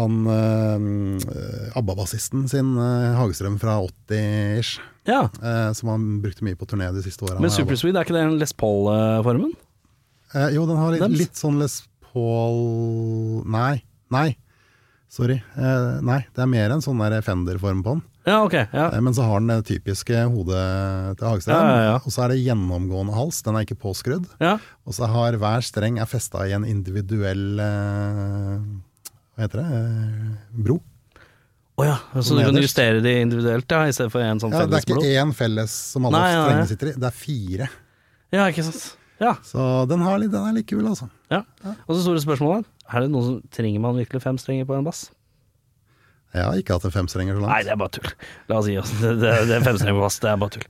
han eh, ABBA-bassisten sin eh, Hagestrøm fra 80-ish. ja. Eh, som han brukte mye på turné de siste åra. Men Supersweet, er ikke det en Les Paul-formen? Eh, jo, den har litt, litt sånn Les Paul Nei. Nei. Sorry. Eh, nei, det er mer en sånn der Fender-form på den. Ja, ok. Ja. Eh, men så har den det typiske hodet til Hagstrøm. Ja. Og så er det gjennomgående hals, den er ikke påskrudd. ja. Og så har hver streng er festa i en individuell eh, Hva heter det? Eh, bro. Å ja, så du kan justere de individuelt, ja, i stedet for en sånn Ja, det er ikke én felles som alle Nei, nei, nei. strengene sitter i, det er fire. Ja, ikke sant. Ja. Så den, har den er litt kul, altså. ja. Og så store spørsmålet, er det noen som trenger man virkelig fem strenger på en bass? Jeg har ikke hatt en femstrenger så langt. Nei, det er bare tull. La oss gi oss. Det, det, det er fem strenger på bass, det er bare tull.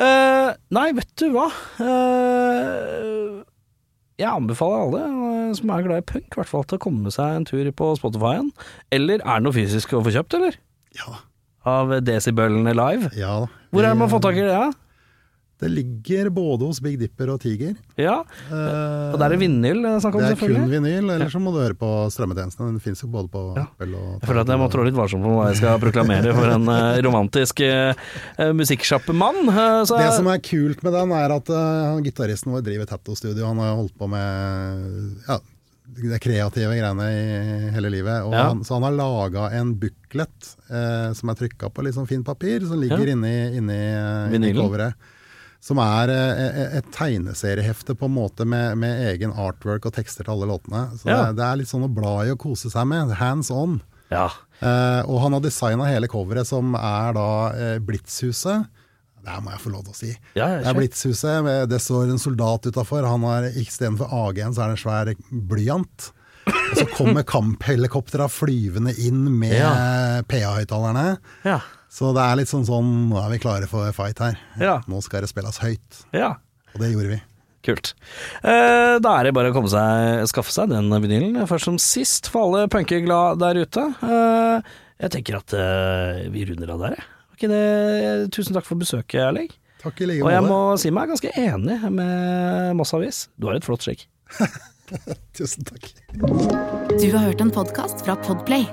Uh, nei, vet du hva? Eh, jeg anbefaler alle eh, som er glad i punk, i hvert fall til å komme seg en tur på Spotify-en. Eller er det noe fysisk å få kjøpt, eller? Ja, Av Decibelene live? ja. Hvor er det man får tak i det? Ja? Det ligger både hos Big Dipper og Tiger. ja. Eh, Og der er vinyl det er snakk om, det er kun vinyl, eller så må du høre på strømmetjenestene. Den fins jo både på Ja. Apple og Jeg føler at jeg må trå litt varsomt på hva jeg skal proklamere for en eh, romantisk uh, musikksjappemann. Uh, Det som er kult med den, er at uh, gitaristen vår driver tattoo-studio. Han har holdt på med ja, det kreative greiene i hele livet. Ja. han, så han har laga en booklet eh, som er trykka på litt sånn fint papir, som ligger Ja. inni, inni, eh, inni coveret. Som er eh, et tegneseriehefte på en måte med, med egen artwork og tekster til alle låtene. Så Ja. det, det er litt sånn å bla i og kose seg med. Hands on. Ja. Eh, og han har designa hele coveret, som er da eh, Blitzhuset. Det her må jeg få lov til å si. Ja, det er. Blitzhuset, det står en soldat utafor. Istedenfor AG-en så er det en svær blyant. Og så kommer kamphelikoptera flyvende inn med Ja. PA-høyttalerne. Ja. Så det er litt sånn sånn Nå er vi klare for fight her. Ja. Nå skal det spilles høyt. ja. Og det gjorde vi. Kult. Eh, da er det bare å komme seg, skaffe seg den vinylen, først som sist, for alle punkeglad der ute. Eh, jeg tenker at eh, vi runder av der, jeg. Tusen takk for besøket, Erling. Takk i like måte. Og jeg må si meg ganske enig med Moss Avis. Du har et flott skjegg. Tusen takk. Du har hørt en podkast fra Podplay.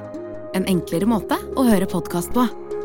En enklere måte å høre podkast på.